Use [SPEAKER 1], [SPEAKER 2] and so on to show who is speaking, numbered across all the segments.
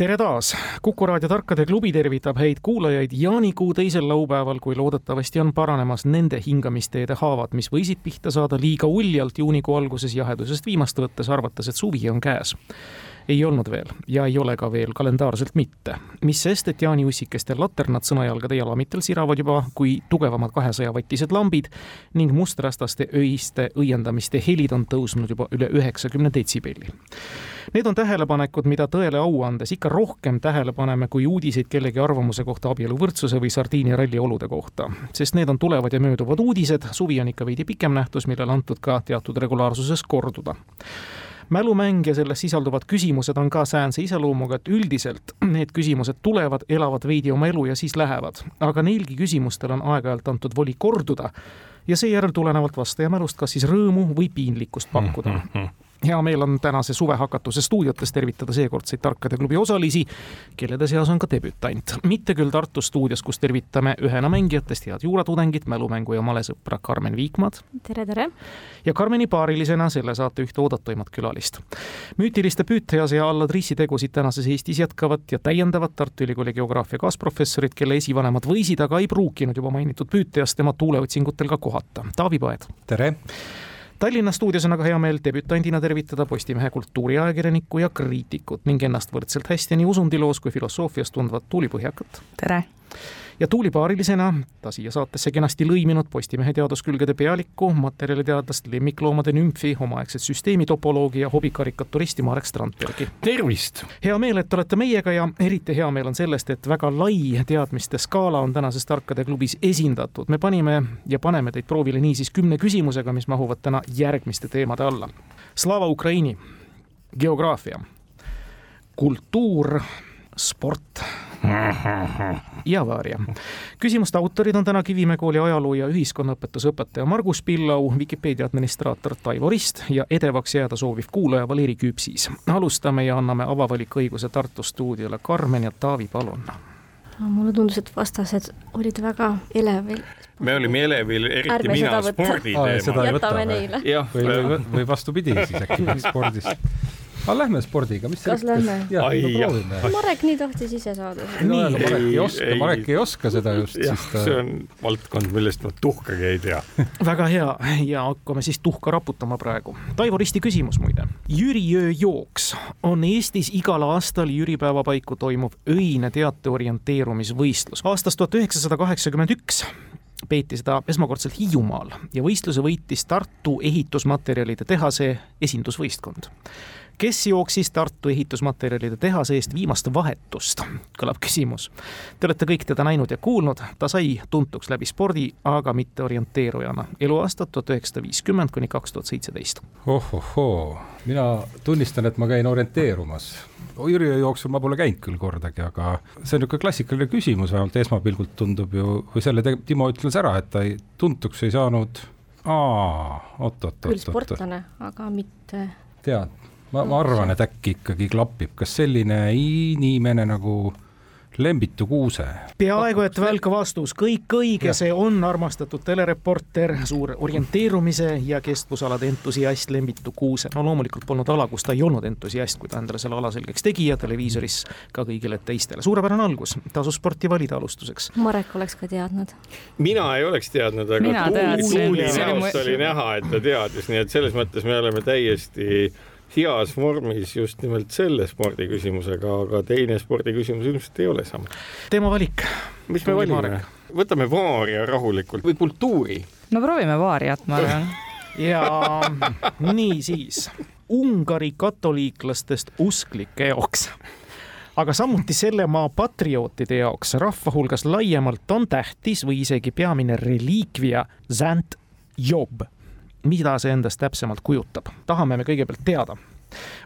[SPEAKER 1] tere taas, Kuku raadio Tarkade klubi tervitab häid kuulajaid jaanikuu teisel laupäeval, kui loodetavasti on paranemas nende hingamisteede haavad, mis võisid pihta saada liiga uljalt juunikuu alguses jahedusest viimast võttes, arvates, et suvi on käes ei olnud veel ja ei ole ka veel kalendaarselt mitte. mis sest, et jaaniussikeste laternad sõnajalgade jalamitel siravad juba kui tugevamad kahesajavatised lambid ning mustrastaste öiste õiendamiste helid on tõusnud juba üle üheksakümne detsibelli. Need on tähelepanekud, mida tõele au andes ikka rohkem tähele paneme kui uudiseid kellegi arvamuse kohta abieluvõrdsuse või sardiiniralli olude kohta, sest need on tulevad ja mööduvad uudised, suvi on ikka veidi pikem nähtus, millele antud ka teatud regulaarsuses korduda mälumäng ja selles sisalduvad küsimused on ka säänse iseloomuga, et üldiselt need küsimused tulevad, elavad veidi oma elu ja siis lähevad. aga neilgi küsimustel on aeg-ajalt antud voli korduda ja seejärel tulenevalt vastaja mälust kas siis rõõmu või piinlikkust pakkuda mm. -hmm hea meel on tänase suvehakatuse stuudiotes tervitada seekordseid Tarkade klubi osalisi, kellede seas on ka debütant. mitte küll Tartu stuudios, kus tervitame ühena mängijatest head juuratudengit, mälumängu ja malesõpra Karmen Viikmad.
[SPEAKER 2] tere, tere!
[SPEAKER 1] ja Karmeni paarilisena selle saate ühte oodatuimat külalist. müütiliste Püütease ja Alladrissi tegusid tänases Eestis jätkavad ja täiendavad Tartu Ülikooli geograafia kaasprofessorid, kelle esivanemad võisid, aga ei pruukinud juba mainitud Püüteas tema tuuleotsingutel ka kohata. Taavi Paed.
[SPEAKER 3] tere!
[SPEAKER 1] Tallinna stuudios on aga hea meel debütandina tervitada Postimehe kultuuriajakirjanikku ja kriitikut ning ennast võrdselt hästi nii usundiloos kui filosoofias tundvat Tuuli Põhjakat.
[SPEAKER 2] tere!
[SPEAKER 1] Ja tuulipaarilisena ta siia saatesse kenasti lõiminud Postimehe teaduskülgede pealikku, materjaliteadlast, lemmikloomade nümfi, omaaegset süsteemitopoloogi ja hobikarikaturisti Marek Strandbergi.
[SPEAKER 3] tervist!
[SPEAKER 1] hea meel, et olete meiega ja eriti hea meel on sellest, et väga lai teadmiste skaala on tänases Tarkade klubis esindatud. me panime ja paneme teid proovile niisiis kümne küsimusega, mis mahuvad täna järgmiste teemade alla. Slava Ukraini, geograafia, kultuur, sport ja Vaaria. küsimuste autorid on täna Kivimäe kooli ajaloo ja ühiskonnaõpetuse õpetaja Margus Pillau, Vikipeedia administraator Taivo Rist ja edevaks jääda sooviv kuulaja Valeri Küpsis. alustame ja anname avavaliku õiguse Tartu stuudiole Karmen ja Taavi, palun
[SPEAKER 2] mulle tundus, et vastased olid väga elevil.
[SPEAKER 3] me olime elevil, eriti Ärme mina spordi
[SPEAKER 2] teemal. jätame neile.
[SPEAKER 3] või, või, või vastupidi siis äkki spordist aga lähme spordiga, mis
[SPEAKER 2] kas lähme? Marek nii tahtis ise saada.
[SPEAKER 3] nii, Marek ei oska, Marek ei oska seda just.
[SPEAKER 4] Ta... see on valdkond, millest ma tuhkagi ei tea
[SPEAKER 1] väga hea ja hakkame siis tuhka raputama praegu. Taivo Risti küsimus muide. Jüriöö jooks on Eestis igal aastal jüripäeva paiku toimuv öine teate orienteerumisvõistlus. aastast tuhat üheksasada kaheksakümmend üks peeti seda esmakordselt Hiiumaal ja võistluse võitis Tartu ehitusmaterjalide tehase esindusvõistkond kes jooksis Tartu ehitusmaterjalide tehase eest viimast vahetust, kõlab küsimus. Te olete kõik teda näinud ja kuulnud, ta sai tuntuks läbi spordi, aga mitte orienteerujana. eluaastad tuhat üheksasada viiskümmend kuni kaks tuhat seitseteist.
[SPEAKER 3] ohohoo, mina tunnistan, et ma käin orienteerumas. Jüri jooksul ma pole käinud küll kordagi, aga see on niisugune klassikaline küsimus, vähemalt esmapilgult tundub ju, või selle Timo ütles ära, et ta ei, tuntuks ei saanud aa, oot-oot-oot.
[SPEAKER 2] küll sportlane, aga mitte.
[SPEAKER 3] tead, ma, ma arvan, et äkki ikkagi klapib, kas selline inimene nagu Lembitu Kuuse.
[SPEAKER 1] peaaegu et välk vastus, kõik õige, see on armastatud telereporter, suur orienteerumise ja kestvusalade entusiast Lembitu Kuuse. no loomulikult polnud ala, kus ta ei olnud entusiast, kui ta endale selle ala selgeks tegi ja televiisoris ka kõigile teistele. suurepärane algus, tasus sporti valida alustuseks.
[SPEAKER 2] Marek oleks ka teadnud.
[SPEAKER 4] mina ei oleks teadnud, aga Tuuli, Tuuli näost oli näha, et ta teadis, nii et selles mõttes me oleme täiesti heas vormis just nimelt selle spordiküsimusega, aga teine spordiküsimus ilmselt ei ole sama.
[SPEAKER 1] teema valik.
[SPEAKER 4] mis me valime? võtame vaaria rahulikult või kultuuri?
[SPEAKER 5] no proovime vaariat, ma arvan
[SPEAKER 1] ja niisiis, Ungari katoliiklastest usklike jaoks aga samuti selle maa patriootide jaoks rahva hulgas laiemalt on tähtis või isegi peamine reliikvia Zant Job mida see endast täpsemalt kujutab. tahame me kõigepealt teada,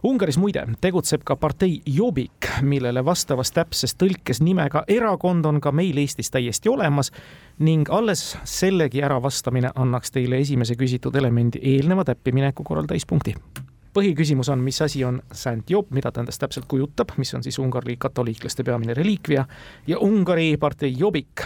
[SPEAKER 1] Ungaris muide tegutseb ka partei Jobbik, millele vastavas täpses tõlkes nimega erakond on ka meil Eestis täiesti olemas ning alles sellegi äravastamine annaks teile esimese küsitud elemendi eelneva täppimineku korral täispunkti põhiküsimus on, mis asi on Saint Job, mida ta endast täpselt kujutab, mis on siis Ungari katoliiklaste peamine reliikvia ja Ungari partei Jobbik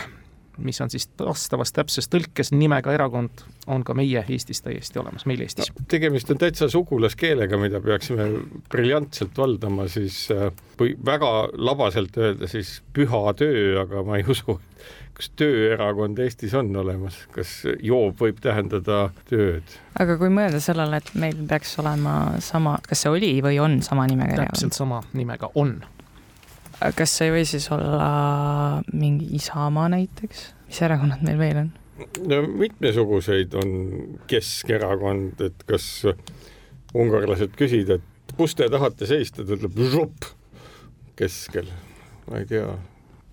[SPEAKER 1] mis on siis vastavas täpses tõlkes nimega erakond, on ka meie Eestis täiesti olemas, meil Eestis no,.
[SPEAKER 4] tegemist on täitsa sugulaskeelega, mida peaksime briljantselt valdama, siis või äh, väga labaselt öelda, siis püha töö, aga ma ei usu, kas tööerakond Eestis on olemas, kas joob võib tähendada tööd?
[SPEAKER 5] aga kui mõelda sellele, et meil peaks olema sama, kas see oli või on sama nimega
[SPEAKER 1] erakond? täpselt sama nimega on
[SPEAKER 5] kas see ei või siis olla mingi Isamaa näiteks, mis erakonnad meil veel on?
[SPEAKER 4] no mitmesuguseid on Keskerakond, et kas ungarlased küsida, et kus te tahate seista, ta ütleb žop keskel, ma ei tea.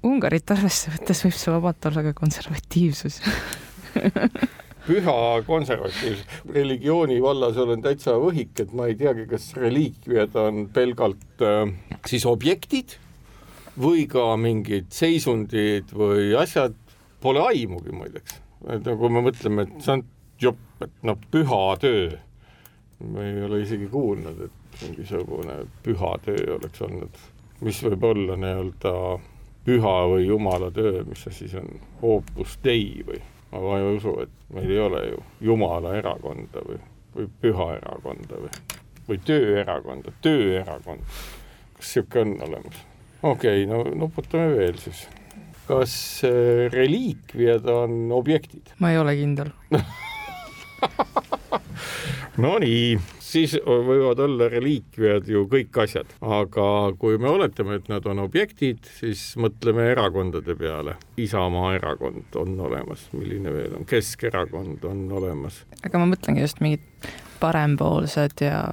[SPEAKER 5] Ungarit arvesse võttes võib see vabalt olla ka konservatiivsus
[SPEAKER 4] püha konservatiivsus. religiooni vallas olen täitsa võhik, et ma ei teagi, kas reliikviad on pelgalt äh, siis objektid või ka mingid seisundid või asjad, pole aimugi muideks. et kui me mõtleme, et see on jopp, et noh, püha töö, ma ei ole isegi kuulnud, et mingisugune püha töö oleks olnud, mis võib olla nii-öelda püha või jumala töö, mis see siis on, opus dei või ma ei usu, et meil ei ole ju jumala erakonda või, või püha erakonda või, või tööerakonda, tööerakond. kas niisugune on olemas? Okei okay,, no nuputame veel siis. kas äh, reliikviad on objektid?
[SPEAKER 5] ma ei ole kindel
[SPEAKER 4] Nonii, siis võivad olla reliikviad ju kõik asjad, aga kui me oletame, et nad on objektid, siis mõtleme erakondade peale. Isamaa erakond on olemas, milline veel on, Keskerakond on olemas.
[SPEAKER 5] aga ma mõtlengi just mingid parempoolsed ja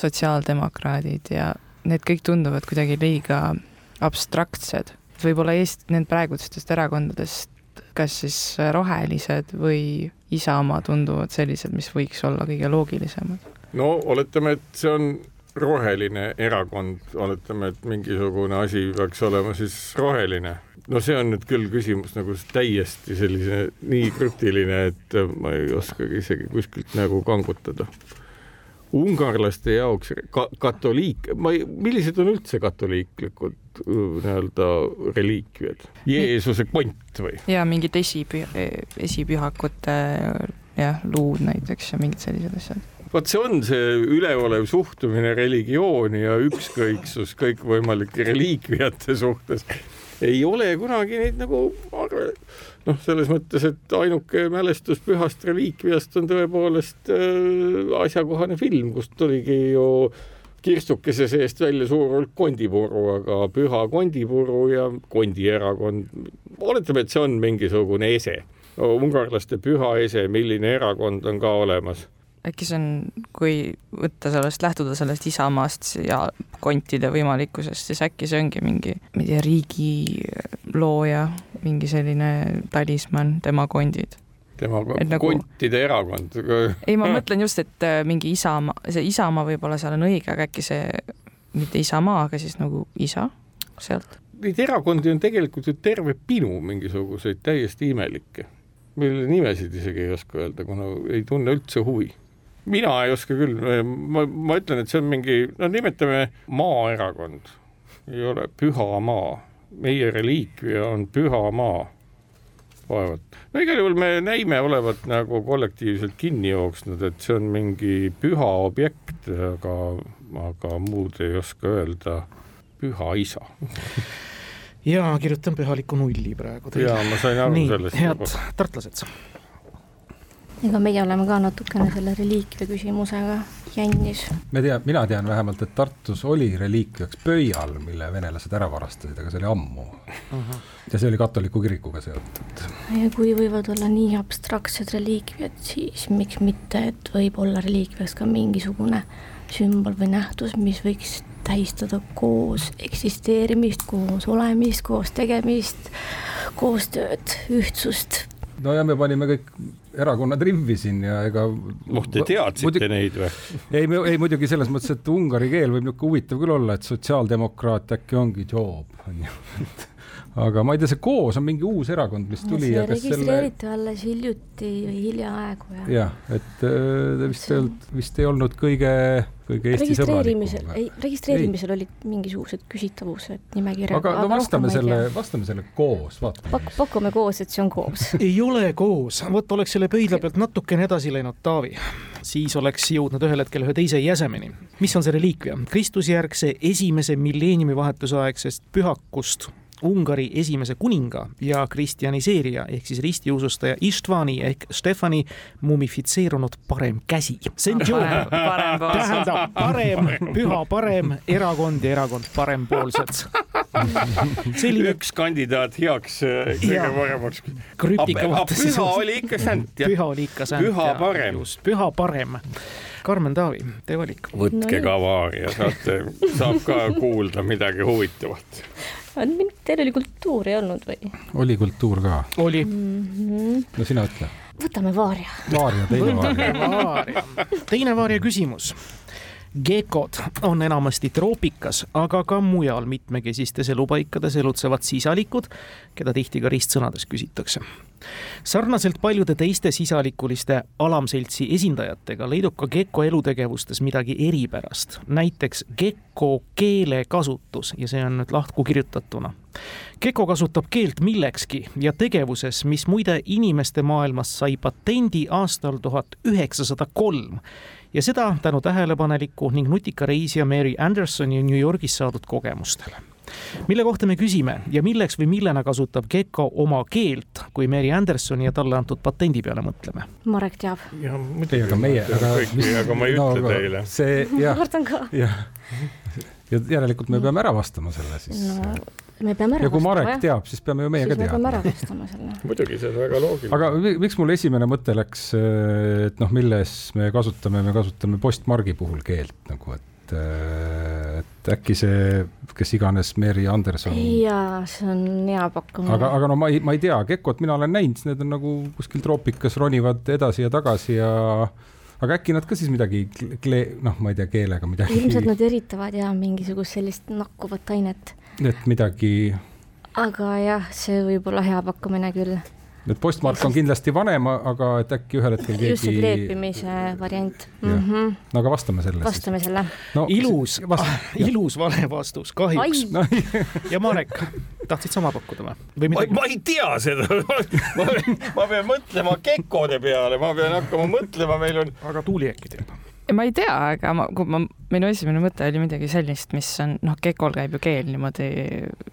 [SPEAKER 5] sotsiaaldemokraadid ja need kõik tunduvad kuidagi liiga abstraktsed. võib-olla Eest-, need praegustest erakondadest kas siis rohelised või Isamaa tunduvad sellised, mis võiks olla kõige loogilisemad?
[SPEAKER 4] no oletame, et see on roheline erakond, oletame, et mingisugune asi peaks olema siis roheline. no see on nüüd küll küsimus nagu täiesti sellise nii krüptiline, et ma ei oskagi isegi kuskilt nagu kangutada ungarlaste jaoks ka katoliik, ma ei, millised on üldse katoliiklikud nii-öelda reliikviad, Jeesuse kont või?
[SPEAKER 5] ja mingid esipü-, esipühakute jah, luud näiteks ja mingid sellised asjad.
[SPEAKER 4] Vot see on see üleolev suhtumine religiooni ja ükskõiksus kõikvõimalike reliikviate suhtes. Ei ole kunagi neid nagu noh, selles mõttes, et ainuke mälestus pühast reliikviast on tõepoolest äh, asjakohane film, kust tuligi ju kirstukese seest välja suur hulk kondipuru, aga püha kondipuru ja kondierakond, oletame, et see on mingisugune ese, ungarlaste püha ese, milline erakond on ka olemas
[SPEAKER 5] äkki see on, kui võtta sellest, lähtuda sellest Isamaast ja kontide võimalikkusest, siis äkki see ongi mingi, ma ei tea, riigi looja, mingi selline talismann, tema kondid
[SPEAKER 4] tema nagu, kontide erakond.
[SPEAKER 5] ei, ma mõtlen just, et äh, mingi Isamaa, see Isamaa võib-olla seal on õige, aga äkki see mitte Isamaa, aga siis nagu isa sealt.
[SPEAKER 4] Neid erakondi on tegelikult ju terve pinu mingisuguseid täiesti imelikke, mille nimesid isegi ei oska öelda, kuna ei tunne üldse huvi mina ei oska küll, ma, ma ütlen, et see on mingi, no nimetame maaerakond, ei ole püha maa, meie reliikvia on püha maa. vaevalt, no igal juhul me näime olevat nagu kollektiivselt kinni jooksnud, et see on mingi püha objekt, aga, aga muud ei oska öelda. püha isa
[SPEAKER 1] ja kirjutan pühaliku nulli praegu.
[SPEAKER 4] ja ma sain aru
[SPEAKER 1] Nii,
[SPEAKER 4] sellest.
[SPEAKER 1] head tartlased
[SPEAKER 2] ega meie oleme ka natukene selle reliikvia küsimusega jännis.
[SPEAKER 3] me tea, mina tean vähemalt, et Tartus oli reliikviaks pöial, mille venelased ära varastasid, aga see oli ammu uh. -huh. ja see oli katoliku kirikuga seotud.
[SPEAKER 2] ja kui võivad olla nii abstraktsed reliikviad, siis miks mitte, et võib olla reliikviaks ka mingisugune sümbol või nähtus, mis võiks tähistada koos eksisteerimist, koos olemist, koos tegemist, koostööd, ühtsust
[SPEAKER 3] no ja me panime kõik erakonnad rivvi siin ja ega.
[SPEAKER 4] oh, te teadsite muidugi, neid või?
[SPEAKER 3] ei, ei muidugi selles mõttes, et ungari keel võib niisugune huvitav küll olla, et sotsiaaldemokraat äkki ongi job, on ju aga ma ei tea, see Koos on mingi uus erakond, mis tuli.
[SPEAKER 2] see registreeriti selle... alles hiljuti või hiljaaegu
[SPEAKER 3] ja. jah, et äh, vist ei olnud, vist ei olnud kõige, kõige Eesti
[SPEAKER 2] sõbralikum. ei, registreerimisel ei. olid mingisugused küsitavused nimekirjaga.
[SPEAKER 3] aga no vastame selle, vastame selle Koos, vaatame
[SPEAKER 2] Pak,. pakume Koos, et see on Koos
[SPEAKER 1] ei ole Koos, vot oleks selle pöidla pealt natukene edasi läinud, Taavi siis oleks jõudnud ühel hetkel ühe teise jäsemeni. mis on see reliikvia? Kristusjärgse esimese milleeniumi vahetusaegsest pühakust Ungari esimese kuninga ja kristjaniseerija ehk siis ristiusustaja Ištvani ehk Stefani mumifitseerunud parem käsi. Tähendab parem, püha parem erakond ja erakond parempoolsed
[SPEAKER 4] selline üks kandidaat heaks äh, kõige paremaks. püha oli ikka sänt,
[SPEAKER 1] jah? püha oli ikka sänt.
[SPEAKER 4] püha parem.
[SPEAKER 1] püha parem. Karmen Taavi, teie valik.
[SPEAKER 4] võtke no, kavari ja saate, saab ka kuulda midagi huvitavat
[SPEAKER 2] Teil oli kultuuri olnud või?
[SPEAKER 3] oli kultuur ka.
[SPEAKER 1] oli mm. -hmm.
[SPEAKER 3] no sina ütle.
[SPEAKER 2] võtame Vaaria.
[SPEAKER 3] Vaaria, teine
[SPEAKER 1] Vaaria. teine Vaaria küsimus Gekod on enamasti troopikas, aga ka mujal mitmekesistes elupaikades elutsevad sisalikud, keda tihti ka ristsõnades küsitakse. Sarnaselt paljude teiste sisalikuliste alamseltsi esindajatega leidub ka Gekko elutegevustes midagi eripärast, näiteks Gekko keelekasutus ja see on nüüd lahku kirjutatuna. Gekko kasutab keelt millekski ja tegevuses, mis muide inimeste maailmas sai patendi aastal tuhat üheksasada kolm. Ja seda tänu tähelepaneliku ning nutika reisija Mary Andersoni New Yorgis saadud kogemustele mille kohta me küsime ja milleks või millena kasutab Gekko oma keelt, kui Mary Andersoni ja talle antud patendi peale mõtleme?
[SPEAKER 2] Marek teab.
[SPEAKER 3] jah, muidugi, aga meie,
[SPEAKER 4] aga aga ma ei no, ütle teile.
[SPEAKER 3] see jah.
[SPEAKER 2] ma kardan ka.
[SPEAKER 3] jah, ja järelikult me peame ära vastama selle siis no
[SPEAKER 2] me peame ära
[SPEAKER 3] ja kui Marek jah? teab, siis peame ju meie
[SPEAKER 2] siis
[SPEAKER 3] ka teadma.
[SPEAKER 2] me peame ära vastama selle.
[SPEAKER 4] muidugi, see on väga loogiline.
[SPEAKER 3] aga miks mul esimene mõte läks, et noh, milles me kasutame, me kasutame postmargi puhul keelt nagu, et, et äkki see, kes iganes Mary Anderson.
[SPEAKER 2] jaa, see on hea pakkumine.
[SPEAKER 3] aga, aga no ma ei, ma ei tea, Gekot mina olen näinud, need on nagu kuskil troopikas ronivad edasi ja tagasi ja aga äkki nad ka siis midagi, noh, ma ei tea, keelega midagi.
[SPEAKER 2] ilmselt nad eritavad ja mingisugust sellist nakkuvat ainet
[SPEAKER 3] et midagi.
[SPEAKER 2] aga jah, see võib olla hea pakkumine küll.
[SPEAKER 3] Et postmark on kindlasti vanem, aga et äkki ühel hetkel keegi.
[SPEAKER 2] just see kleepimise variant. Mm -hmm.
[SPEAKER 3] no aga vastame selle.
[SPEAKER 2] vastame
[SPEAKER 3] siis.
[SPEAKER 2] selle
[SPEAKER 1] no,. ilus, ah, ilus vale vastus, kahjuks. No, ja Marek, tahtsid sama pakkuda või? või
[SPEAKER 4] ma, ma ei tea seda ma, ma pean mõtlema kekode peale, ma pean hakkama mõtlema, meil on.
[SPEAKER 1] aga Tuuli äkki teab
[SPEAKER 5] ma ei tea, aga ma, kui ma, minu esimene mõte oli midagi sellist, mis on, noh, Kekol käib ju keel niimoodi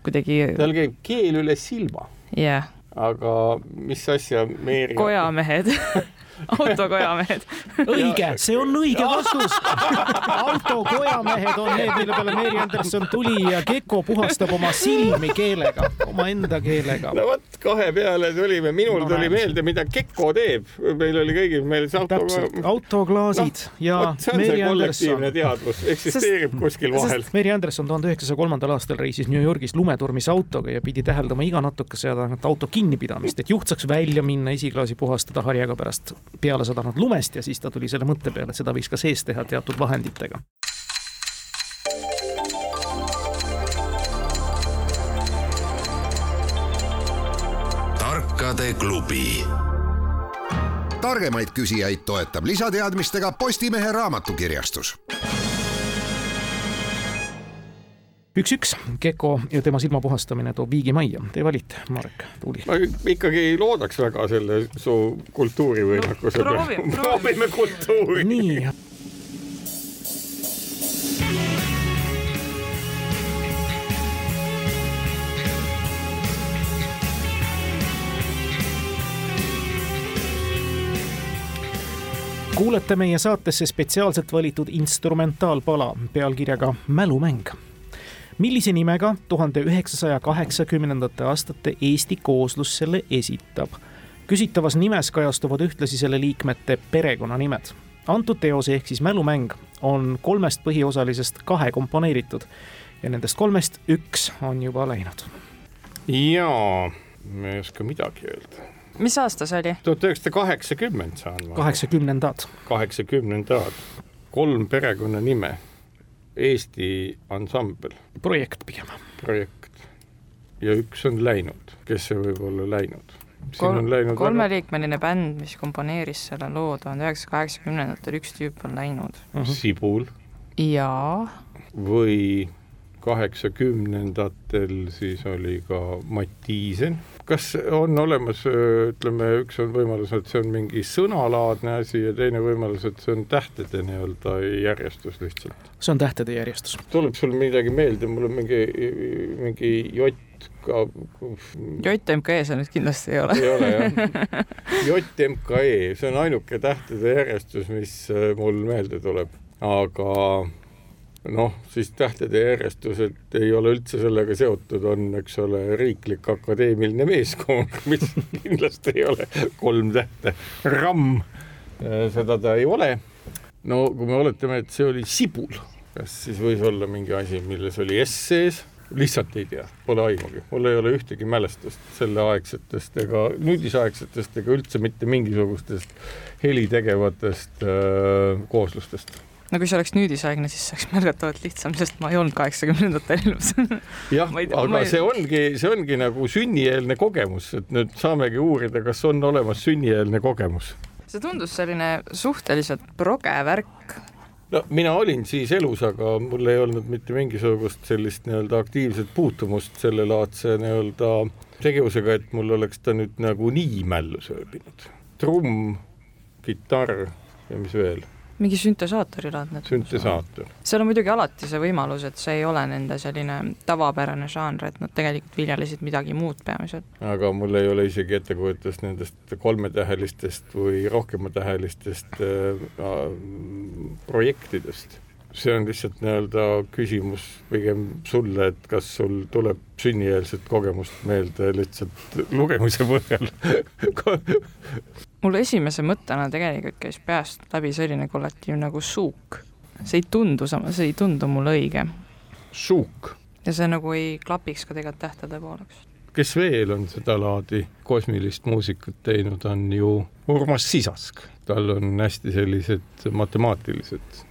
[SPEAKER 5] kuidagi.
[SPEAKER 4] tal käib keel üle silma.
[SPEAKER 5] jah yeah.
[SPEAKER 4] Aga mis asja Meeri.
[SPEAKER 5] kojamehed autokojamehed.
[SPEAKER 1] õige, see on õige vastus. autokojamehed on need, mille peale Mary Anderson tuli ja Gekko puhastab oma silmi keelega, omaenda keelega.
[SPEAKER 4] no vot, kahe peale tulime, minul no, tuli meelde, mida Gekko teeb. meil oli kõigil meeles auto.
[SPEAKER 1] autoklaasid no, ja
[SPEAKER 4] võt, Mary Anderson. teadvus eksisteerib sest, kuskil vahel.
[SPEAKER 1] Mary Anderson tuhande üheksasaja kolmandal aastal reisis New Yorgis lumeturmis autoga ja pidi täheldama iga natukese aja tagant auto kinnipidamist, et juht saaks välja minna, esiklaasi puhastada harjaga pärast peale sadanud lumest ja siis ta tuli selle mõtte peale, et seda võiks ka sees teha teatud vahenditega.
[SPEAKER 6] tarkade klubi targemaid küsijaid toetab lisateadmistega Postimehe raamatukirjastus
[SPEAKER 1] üks-üks, Keko ja tema silma puhastamine toob viigi majja. Teie valite, Marek, Tuuli.
[SPEAKER 4] ma ikkagi loodaks väga selle su kultuurivõimekuse
[SPEAKER 5] no, peale.
[SPEAKER 4] proovime kultuuri.
[SPEAKER 1] nii kuulete meie saatesse spetsiaalselt valitud instrumentaalpala pealkirjaga Mälumäng millise nimega tuhande üheksasaja kaheksakümnendate aastate Eesti kooslus selle esitab. küsitavas nimes kajastuvad ühtlasi selle liikmete perekonnanimed. antud teos ehk siis Mälumäng on kolmest põhiosalisest kahe komponeeritud ja nendest kolmest üks on juba läinud.
[SPEAKER 4] jaa, ma ei oska midagi öelda
[SPEAKER 5] mis aasta see oli?
[SPEAKER 4] tuhat üheksasada kaheksakümmend saan ma.
[SPEAKER 1] kaheksakümnendad.
[SPEAKER 4] kaheksakümnendad, kolm perekonnanime. Eesti ansambel.
[SPEAKER 1] projekt pigem.
[SPEAKER 4] projekt. ja üks on läinud, kes see võib olla läinud?
[SPEAKER 5] Kol kolmeliikmeline väga... bänd, mis komponeeris selle loo tuhande üheksasaja kaheksakümnendatel, üks tüüp on läinud
[SPEAKER 4] uh. -huh. Sibul.
[SPEAKER 5] jaa.
[SPEAKER 4] või kaheksakümnendatel siis oli ka Mattiisen. Kas on olemas, ütleme, üks on võimalus, et see on mingi sõnalaadne asi ja teine võimalus, et see on tähtede nii-öelda järjestus lihtsalt?
[SPEAKER 1] see on tähtede järjestus.
[SPEAKER 4] tuleb sul midagi meelde, mul on mingi, mingi jott ka.
[SPEAKER 5] JMKE see nüüd kindlasti ei ole.
[SPEAKER 4] ei ole jah. JMKE, see on ainuke tähtede järjestus, mis mul meelde tuleb, aga noh, siis tähtede järjestused ei ole üldse sellega seotud, on, eks ole, riiklik akadeemiline meeskond, mis kindlasti ei ole kolm tähte, ramm, äh, seda ta ei ole. no kui me oletame, et see oli sibul, kas siis võis olla mingi asi, milles oli S sees? lihtsalt ei tea, pole aimugi, mul ei ole ühtegi mälestust selleaegsetest ega nüüdisaegsetest ega üldse mitte mingisugustest helitegevatest äh, kooslustest
[SPEAKER 5] no kui see oleks nüüdisaegne, siis oleks märgatavalt lihtsam, sest ma ei olnud kaheksakümnendatel elus
[SPEAKER 4] jah, aga ei... see ongi, see ongi nagu sünnieelne kogemus, et nüüd saamegi uurida, kas on olemas sünnieelne kogemus.
[SPEAKER 5] see tundus selline suhteliselt proge värk.
[SPEAKER 4] no mina olin siis elus, aga mul ei olnud mitte mingisugust sellist nii-öelda aktiivset puutumust sellelaadse nii-öelda tegevusega, et mul oleks ta nüüd nagu nii mällu sööbinud. trumm, kitarr ja mis veel
[SPEAKER 5] mingi süntesaatori laadne.
[SPEAKER 4] süntesaator.
[SPEAKER 5] seal on muidugi alati see võimalus, et see ei ole nende selline tavapärane žanr, et nad tegelikult viljelesid midagi muud peamiselt.
[SPEAKER 4] aga mul ei ole isegi ettekujutust nendest kolmetähelistest või rohkematähelistest äh, projektidest see on lihtsalt nii-öelda küsimus pigem sulle, et kas sul tuleb sünnieelset kogemust meelde lihtsalt lugemise põhjal
[SPEAKER 5] mul esimese mõttena tegelikult käis peast läbi selline kollektiiv nagu Suuk. see ei tundu sama, see ei tundu mulle õige.
[SPEAKER 4] Suuk?
[SPEAKER 5] ja see nagu ei klapiks ka tegelikult tähtede pooleks.
[SPEAKER 4] kes veel on sedalaadi kosmilist muusikat teinud, on ju Urmas Sisask. tal on hästi sellised matemaatilised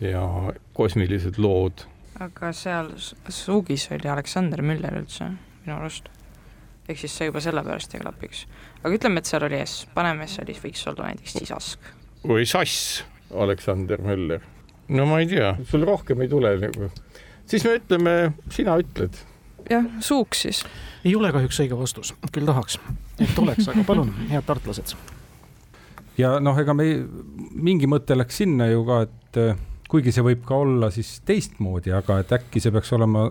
[SPEAKER 4] ja kosmilised lood.
[SPEAKER 5] aga seal Suugis oli Aleksander Müller üldse minu arust ehk siis see juba sellepärast ei klapiks. aga ütleme, et seal oli S, paneme S, oli, võiks olla näiteks sisask.
[SPEAKER 4] või sass, Aleksander Möller. no ma ei tea, sul rohkem ei tule nagu. siis me ütleme, sina ütled.
[SPEAKER 5] jah, suuks siis.
[SPEAKER 1] ei ole kahjuks õige vastus, küll tahaks, et oleks, aga palun, head tartlased.
[SPEAKER 3] ja noh, ega me mingi mõte läks sinna ju ka, et kuigi see võib ka olla siis teistmoodi, aga et äkki see peaks olema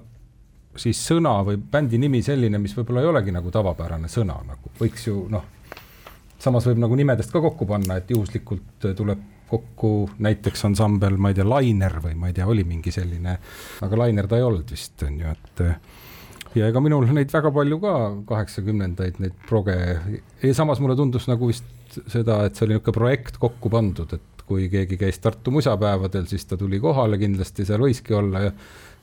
[SPEAKER 3] siis sõna või bändi nimi selline, mis võib-olla ei olegi nagu tavapärane sõna, nagu. Võiks ju noh, samas võib nagu nimedest ka kokku panna, et juhuslikult tuleb kokku näiteks ansambel, ma ei tea, Lainer või ma ei tea, oli mingi selline, aga Lainer ta ei olnud vist, on ju, et ja ega minul neid väga palju ka, kaheksakümnendaid neid proge, samas mulle tundus nagu vist seda, et see oli niisugune projekt kokku pandud, et kui keegi käis Tartu musapäevadel, siis ta tuli kohale, kindlasti seal võiski olla ja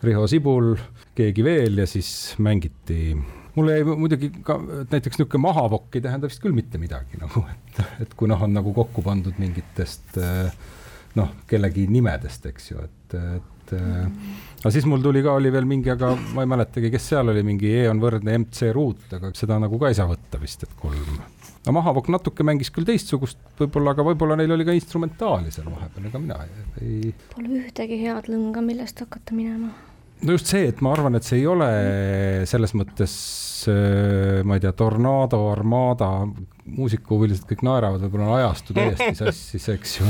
[SPEAKER 3] Riho Sibul, keegi veel ja siis mängiti. mulle jäi muidugi ka, näiteks niisugune mahavokk ei tähenda vist küll mitte midagi nagu, et, et kui noh, on nagu kokku pandud mingitest noh, kellegi nimedest, eks ju, et, et aga siis mul tuli ka, oli veel mingi, aga ma ei mäletagi, kes seal oli, mingi E on võrdne MC ruut, aga seda nagu ka ei saa võtta vist, et kolm. no Mahavokk natuke mängis küll teistsugust võib-olla, aga võib-olla neil oli ka instrumentaali seal vahepeal, ega mina ei.
[SPEAKER 2] Pole ühtegi head lõnga, millest hakata minema
[SPEAKER 3] no just see, et ma arvan, et see ei ole selles mõttes, äh, ma ei tea, Tornado, Armada, muusikahuvilised kõik naeravad, võib-olla on ajastu täiesti sassis, eks ju,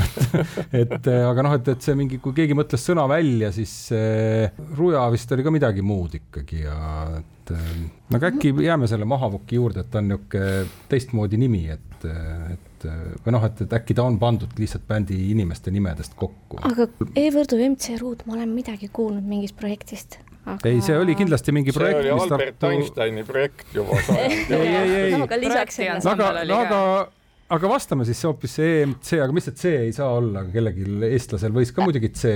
[SPEAKER 3] et et äh, aga noh, et, et see mingi, kui keegi mõtles sõna välja, siis äh, Ruja vist oli ka midagi muud ikkagi ja et äh, no aga äkki jääme selle Mahavoki juurde, et ta on niisugune teistmoodi nimi, et, et või noh, et, et äkki ta on pandud lihtsalt bändi inimeste nimedest kokku.
[SPEAKER 2] aga E-Võrdu MC Ruud, ma olen midagi kuulnud mingist projektist
[SPEAKER 3] aga.... ei, see oli kindlasti mingi projekt.
[SPEAKER 4] see oli Albert Tartu... Einsteini projekt juba
[SPEAKER 3] ei, ei, ei. aga aga, aga, aga vastame siis hoopis see EMC, aga mis see C ei saa olla, kellelgi eestlasel võis ka muidugi C.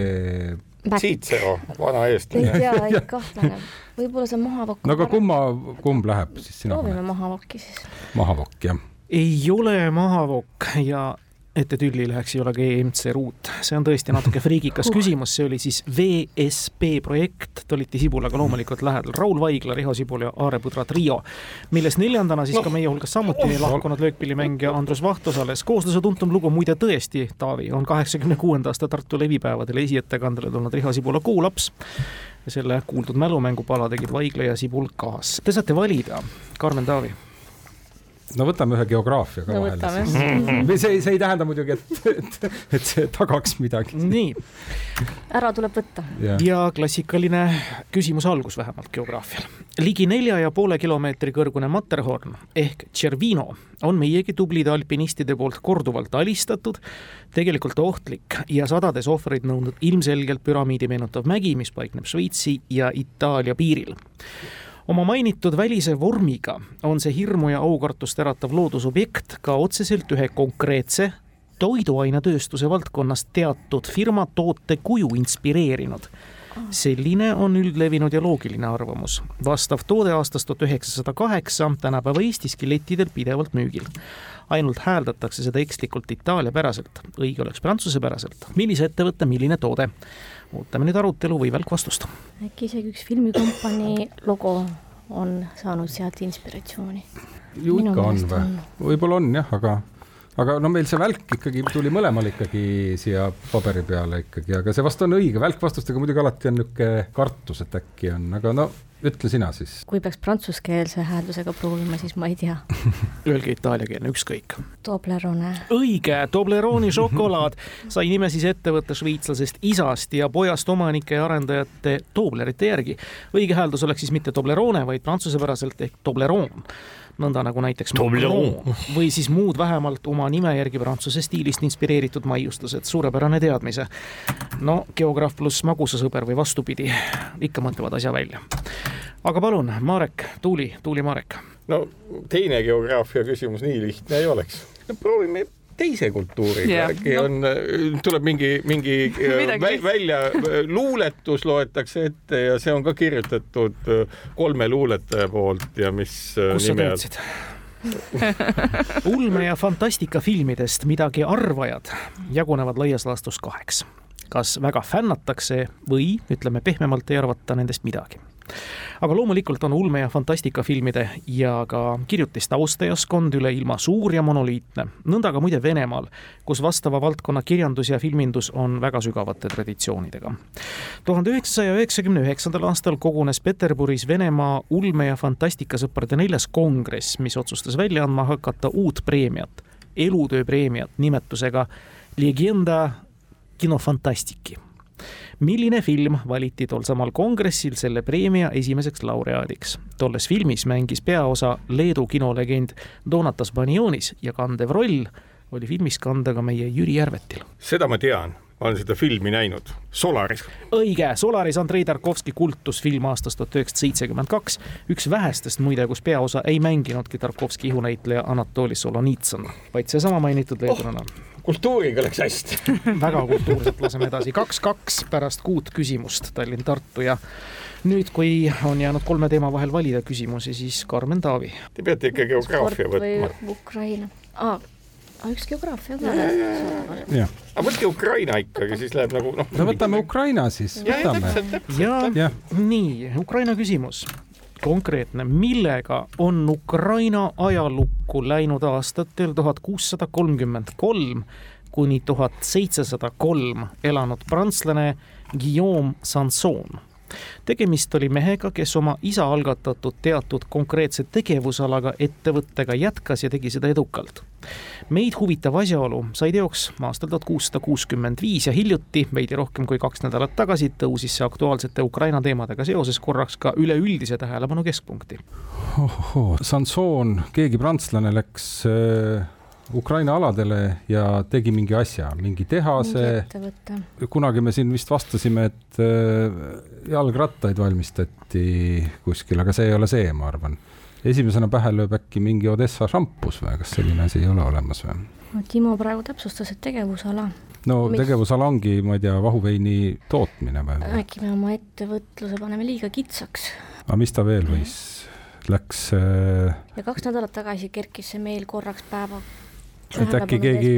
[SPEAKER 4] Cicero, vana eestlane.
[SPEAKER 2] ei tea, ei kahtlane. võib-olla see on mahavokk.
[SPEAKER 3] no aga kumma, kumb läheb siis sina?
[SPEAKER 2] proovime mahavokki siis.
[SPEAKER 3] mahavokk, jah
[SPEAKER 1] ei ole mahavokk ja et te tülli läheks, ei ole ka EMC ruut, see on tõesti natuke friigikas küsimus, see oli siis VSP projekt, Toliti Sibulaga loomulikult lähedal, Raul Vaigla, Riho Sibul ja Aare Põdra trio, milles neljandana siis no. ka meie hulgas samuti oh, lahkunud löökpillimängija Andrus Vaht osales. koosluse tuntum lugu muide tõesti, Taavi, on kaheksakümne kuuenda aasta Tartu levipäevadel esiettekandele tulnud Riho Sibula Kuulaps. Selle kuuldud mälumängupala tegid Vaigla ja Sibul kaas. Te saate valida, Karmen Taavi
[SPEAKER 3] no võtame ühe geograafia ka no, vahele siis. Või see, see ei tähenda muidugi, et, et, et see tagaks midagi.
[SPEAKER 1] nii.
[SPEAKER 2] ära tuleb võtta.
[SPEAKER 1] ja klassikaline küsimuse algus vähemalt geograafial. ligi nelja ja poole kilomeetri kõrgune Matterhorn ehk Cervino on meiegi tublide alpinistide poolt korduvalt alistatud, tegelikult ohtlik ja sadades ohvreid nõudnud ilmselgelt püramiidi meenutav mägi, mis paikneb Šveitsi ja Itaalia piiril oma mainitud välise vormiga on see hirmu ja aukartust äratav loodusobjekt ka otseselt ühe konkreetse toiduainetööstuse valdkonnas teatud firma toote kuju inspireerinud. selline on üldlevinud ja loogiline arvamus. vastav toode aastast tuhat üheksasada kaheksa tänapäeva Eestiski lettidel pidevalt müügil. ainult hääldatakse seda ekslikult itaaliapäraselt, õige oleks prantsusepäraselt. millise ettevõtte, milline toode? Ootame nüüd arutelu või välkvastust.
[SPEAKER 2] äkki isegi üks filmikompanii logo on saanud sealt inspiratsiooni?
[SPEAKER 3] ju ikka on või? võib-olla on jah, aga aga no meil see välk ikkagi tuli mõlemal ikkagi siia paberi peale ikkagi, aga see vast on õige, välkvastustega muidugi alati on niisugune kartus, et äkki on, aga no ütle sina siis.
[SPEAKER 2] kui peaks prantsuskeelse hääldusega proovima, siis ma ei tea
[SPEAKER 1] Öelge itaaliakeelne, ükskõik.
[SPEAKER 2] Toblerone.
[SPEAKER 1] õige, Tobleroni šokolaad sai nime siis ettevõtte šveitslasest isast ja pojast omanike ja arendajate Toblerite järgi. õige hääldus oleks siis mitte Toblerone, vaid prantsuse-päraselt ehk Tobleron nõnda nagu näiteks Macron või siis muud vähemalt oma nime järgi prantsuse stiilist inspireeritud maiustused, suurepärane teadmise. no geograaf pluss magusasõber või vastupidi, ikka mõtlevad asja välja. aga palun, Marek, Tuuli, Tuuli Marek.
[SPEAKER 4] no teine geograafia küsimus nii lihtne ei oleks no,. proovime teise kultuuriga yeah., äkki no. on, äh, tuleb mingi, mingi äh, vä välja, äh, luuletus loetakse ette ja see on ka kirjutatud kolme luuletaja poolt ja mis
[SPEAKER 1] kus sa teadsid? ulme- ja fantastikafilmidest midagi arvajad jagunevad laias laastus kaheks. kas väga fännatakse või ütleme pehmemalt ei arvata nendest midagi aga loomulikult on ulme- ja fantastikafilmide ja ka kirjutiste austajaskond üle ilma suur ja monoliitne, nõnda ka muide Venemaal, kus vastava valdkonna kirjandus ja filmindus on väga sügavate traditsioonidega. tuhande üheksasaja üheksakümne üheksandal aastal kogunes Peterburis Venemaa ulme- ja fantastikasõprade neljas kongress, mis otsustas välja andma hakata uut preemiat, elutöö preemiat nimetusega Legenda kinofantastiki milline film valiti tol samal kongressil selle preemia esimeseks laureaadiks. tolles filmis mängis peaosa Leedu kinolegend Donatas Banionis ja kandev roll oli filmis kanda ka meie Jüri Järvetil.
[SPEAKER 4] seda ma tean olen seda filmi näinud, Solaris.
[SPEAKER 1] õige, Solaris Andrei Tarkovski kultusfilm aastast tuhat üheksasada seitsekümmend kaks, üks vähestest muide, kus peaosa ei mänginudki Tarkovski ihunäitleja Anatoli Solonitsõn, vaid seesama mainitud leedulane oh!
[SPEAKER 4] kultuuriga läks hästi.
[SPEAKER 1] Väga kultuurselt, laseme edasi, kaks-kaks pärast kuut küsimust Tallinn-Tartu ja nüüd, kui on jäänud kolme teema vahel valida küsimusi, siis Karmen Taavi.
[SPEAKER 4] Te peate ikka geograafia võtma.
[SPEAKER 2] Ukraina? Ah,, üks geograafia ka.
[SPEAKER 4] aga võtke Ukraina ikkagi, siis läheb nagu noh.
[SPEAKER 3] no võtame Ukraina siis,
[SPEAKER 1] ja nii, Ukraina küsimus. Konkreetne, millega on Ukraina ajalukku läinud aastatel tuhat kuussada kolmkümmend kolm kuni tuhat seitsesada kolm elanud prantslane Guillaume Sanson tegemist oli mehega, kes oma isa algatatud teatud konkreetse tegevusalaga ettevõttega jätkas ja tegi seda edukalt. meid huvitav asjaolu sai teoks aastal tuhat kuussada kuuskümmend viis ja hiljuti, veidi rohkem kui kaks nädalat tagasi, tõusis see aktuaalsete Ukraina teemadega seoses korraks ka üleüldise tähelepanu keskpunkti.
[SPEAKER 3] ohoh, Sanson, keegi prantslane läks äh Ukraina aladele ja tegi mingi asja, mingi tehase. kunagi me siin vist vastasime, et äh, jalgrattaid valmistati kuskil, aga see ei ole see, ma arvan. esimesena pähe lööb äkki mingi Odessa šampus või kas selline asi ei ole olemas või?
[SPEAKER 2] Timo praegu täpsustas, et tegevusala.
[SPEAKER 3] no Mis... tegevusala ongi, ma ei tea, vahuveini tootmine või?
[SPEAKER 2] äkki me oma ettevõtluse paneme liiga kitsaks.
[SPEAKER 3] aga mis ta veel võis läks äh,
[SPEAKER 2] ja kaks nädalat tagasi kerkis see meil korraks päeva
[SPEAKER 3] et äkki keegi,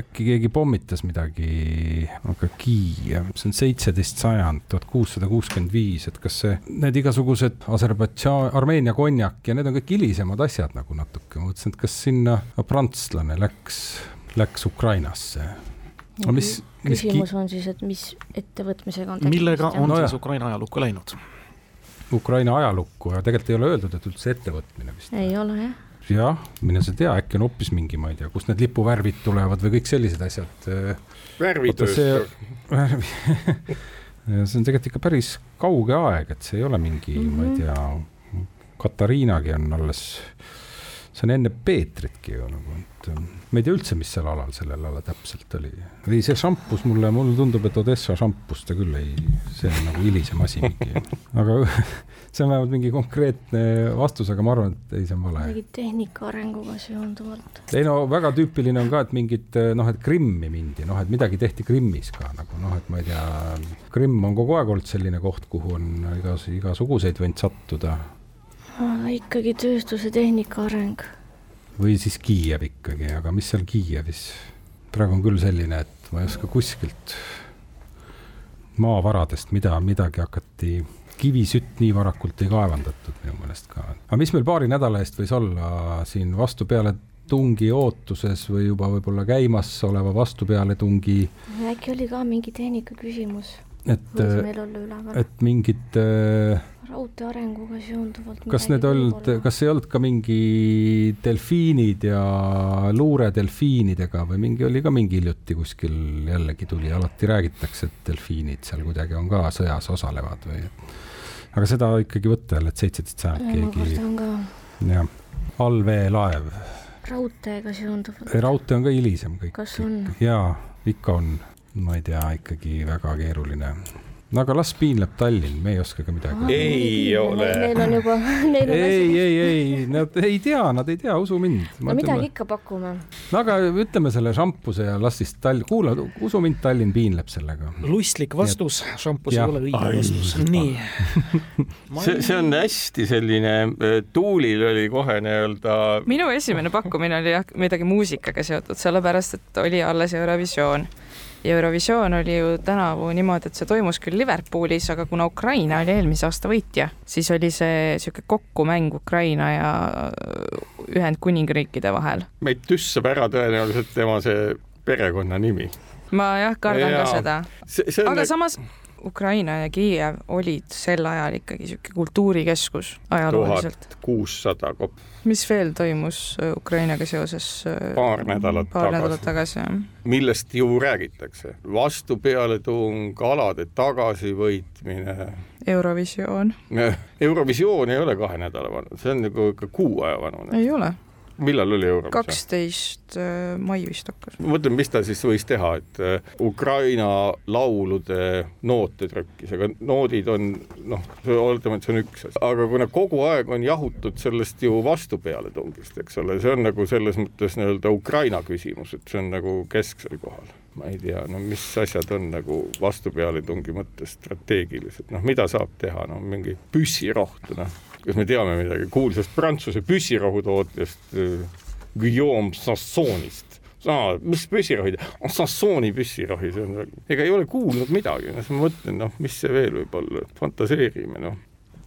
[SPEAKER 3] äkki keegi pommitas midagi, aga Kiiev, see on seitseteist sajand, tuhat kuussada kuuskümmend viis, et kas see, need igasugused Aserbaidžaan, Armeenia konjak ja need on kõik hilisemad asjad nagu natuke, ma mõtlesin, et kas sinna prantslane läks, läks Ukrainasse.
[SPEAKER 2] no mis, mis küsimus ki... on siis, et mis ettevõtmisega on
[SPEAKER 1] tegemist? millega on no, siis Ukraina ajalukku läinud?
[SPEAKER 3] Ukraina ajalukku ja tegelikult ei ole öeldud, et üldse ettevõtmine vist.
[SPEAKER 2] ei ole jah
[SPEAKER 3] jah, mine sa tea, äkki on hoopis mingi, ma ei tea, kust need lipuvärvid tulevad või kõik sellised asjad.
[SPEAKER 4] värvitööstus.
[SPEAKER 3] värvi see on tegelikult ikka päris kauge aeg, et see ei ole mingi mm, -hmm. ma ei mhm. tea, Katariinagi on alles, see on enne Peetritki ju nagu, et ma ei tea üldse, mis seal alal sellel alal täpselt oli. ei, see šampus mulle, mulle tundub, et Odessa šampus ta küll ei, see on nagu hilisem asi mingi, aga see on vähemalt mingi konkreetne vastus, aga ma arvan, et ei, see on vale.
[SPEAKER 2] mingi tehnika arenguga seonduvalt.
[SPEAKER 3] ei no väga tüüpiline on ka, et mingit noh, et Krimmi mindi, noh, et midagi tehti Krimmis ka nagu noh, et ma ei tea, Krimm on kogu aeg olnud selline koht, kuhu on igas, igasuguseid võinud sattuda.
[SPEAKER 2] Ikkagi tööstuse tehnika areng.
[SPEAKER 3] või siis Kiiev ikkagi, aga mis seal Kiievis? praegu on küll selline, et ma ei oska kuskilt maavaradest mida, midagi hakati kivisütt nii varakult ei kaevandatud minu meelest ka. aga mis meil paari nädala eest võis olla siin vastupeale tungi ootuses või juba võib-olla käimasoleva vastupealetungi?
[SPEAKER 2] äkki oli ka mingi tehnika küsimus?
[SPEAKER 3] Et, et mingid äh,
[SPEAKER 2] raudtee arenguga seonduvalt.
[SPEAKER 3] kas need olnud, kas ei olnud ka mingi delfiinid ja luure delfiinidega või mingi oli ka mingi hiljuti kuskil jällegi tuli, alati räägitakse, et delfiinid seal kuidagi on ka sõjas osalevad või aga seda ikkagi võtta jälle, et seitseteist sajand keegi. jah, allveelaev.
[SPEAKER 2] raudteega seonduvalt.
[SPEAKER 3] raudtee on ka hilisem kõik.
[SPEAKER 2] kas on?
[SPEAKER 3] jaa, ikka on, ma ei tea, ikkagi väga keeruline no aga las piinleb Tallinn, me ei oska ka midagi.
[SPEAKER 4] ei ole.
[SPEAKER 2] Neil on juba, neil on
[SPEAKER 3] ei, ei, ei, nad ei tea, nad ei tea, usu mind.
[SPEAKER 2] no midagi ikka pakume.
[SPEAKER 3] no aga ütleme selle šampuse ja las siis Tall-, kuula, usu mind, Tallinn piinleb sellega.
[SPEAKER 1] lustlik vastus, šampus ei ole õige vastus. nii.
[SPEAKER 4] see, see on hästi selline, Tuulil oli kohe nii-öelda.
[SPEAKER 5] minu esimene pakkumine oli jah, midagi muusikaga seotud, sellepärast et oli alles Eurovisioon Eurovisioon oli ju tänavu niimoodi, et see toimus küll Liverpoolis, aga kuna Ukraina oli eelmise aasta võitja, siis oli see niisugune kokkumäng Ukraina ja Ühendkuningriikide vahel.
[SPEAKER 4] meid tüssab ära tõenäoliselt tema see perekonnanimi.
[SPEAKER 5] ma jah, kardan ja. ka seda. aga ne... samas Ukraina ja Kiiev olid sel ajal ikkagi niisugune kultuurikeskus ajalooliselt.
[SPEAKER 4] tuhat kuussada kopp.
[SPEAKER 5] mis veel toimus äh, Ukrainaga seoses?
[SPEAKER 4] Äh, paar nädalat
[SPEAKER 5] paar tagasi. nädalat tagasi, jah.
[SPEAKER 4] millest ju räägitakse? vastupealetung, alade tagasivõitmine.
[SPEAKER 5] Eurovisioon.
[SPEAKER 4] Eurovisioon ei ole kahe nädala vanune, see on nagu ikka kuu aja vanune.
[SPEAKER 5] ei ole
[SPEAKER 4] millal oli Eurovisioon?
[SPEAKER 5] kaksteist äh, mai vist hakkas.
[SPEAKER 4] ma mõtlen, mis ta siis võis teha, et äh, Ukraina laulude noote trükkis, aga noodid on noh, oletame, et see on üks asi, aga kuna kogu aeg on jahutud sellest ju vastupealetungist, eks ole, see on nagu selles mõttes nii-öelda Ukraina küsimus, et see on nagu kesksel kohal ma ei tea, no mis asjad on nagu vastupealetungi mõttes strateegilised, noh, mida saab teha, no mingi püssirohtu, noh kas me teame midagi? Kuulsast Prantsuse püssirohutootjast äh, Guillaume Sassonist? aa, mis püssirohid, Sassooni püssirohi, see on, ega ei ole kuulnud midagi, noh, ma mõtlen, noh, mis see veel võib olla, fantaseerime, noh.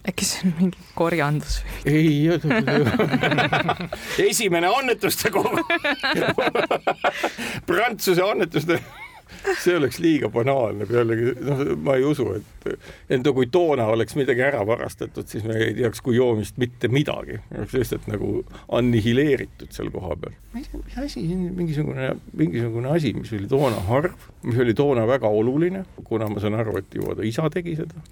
[SPEAKER 5] Äkki see on mingi korjandus
[SPEAKER 4] või? ei, esimene annetuste kogu Prantsuse annetuste see oleks liiga banaalne, pealegi noh, ma ei usu, et enda kui toona oleks midagi ära varastatud, siis me ei teaks kui joomist mitte midagi, oleks lihtsalt nagu annihileeritud seal kohapeal. ma ei tea, mis asi, mingisugune, mingisugune asi, mis oli toona harv, mis oli toona väga oluline, kuna ma saan aru, et ju ta isa tegi seda.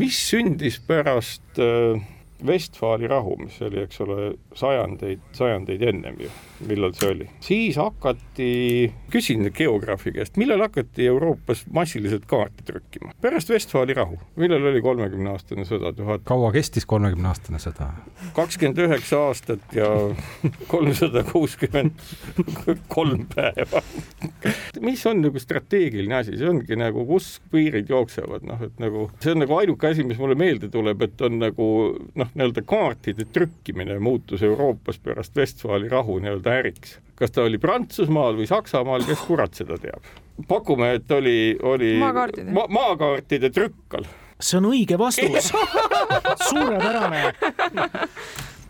[SPEAKER 4] mis sündis pärast äh, Vestfaali rahu, mis oli, eks ole, sajandeid, sajandeid ennem ju, millal see oli, siis hakati, küsin geograafi käest, millal hakati Euroopas massiliselt kaarte trükkima? pärast Vestfaali rahu, millal oli kolmekümne aastane sõda, tuhat?
[SPEAKER 3] kaua kestis kolmekümne aastane sõda?
[SPEAKER 4] kakskümmend üheksa aastat ja kolmsada kuuskümmend kolm päeva. mis on nagu strateegiline asi, see ongi nagu, kus piirid jooksevad, noh, et nagu see on nagu ainuke asi, mis mulle meelde tuleb, et on nagu noh, nii-öelda kaartide trükkimine muutus Euroopas pärast Vestfaali rahu nii-öelda äriks. kas ta oli Prantsusmaal või Saksamaal, kes kurat seda teab? pakume, et oli, oli
[SPEAKER 5] maakaardide
[SPEAKER 4] ma, maakaartide trükkal.
[SPEAKER 1] see on õige vastus suurepärane.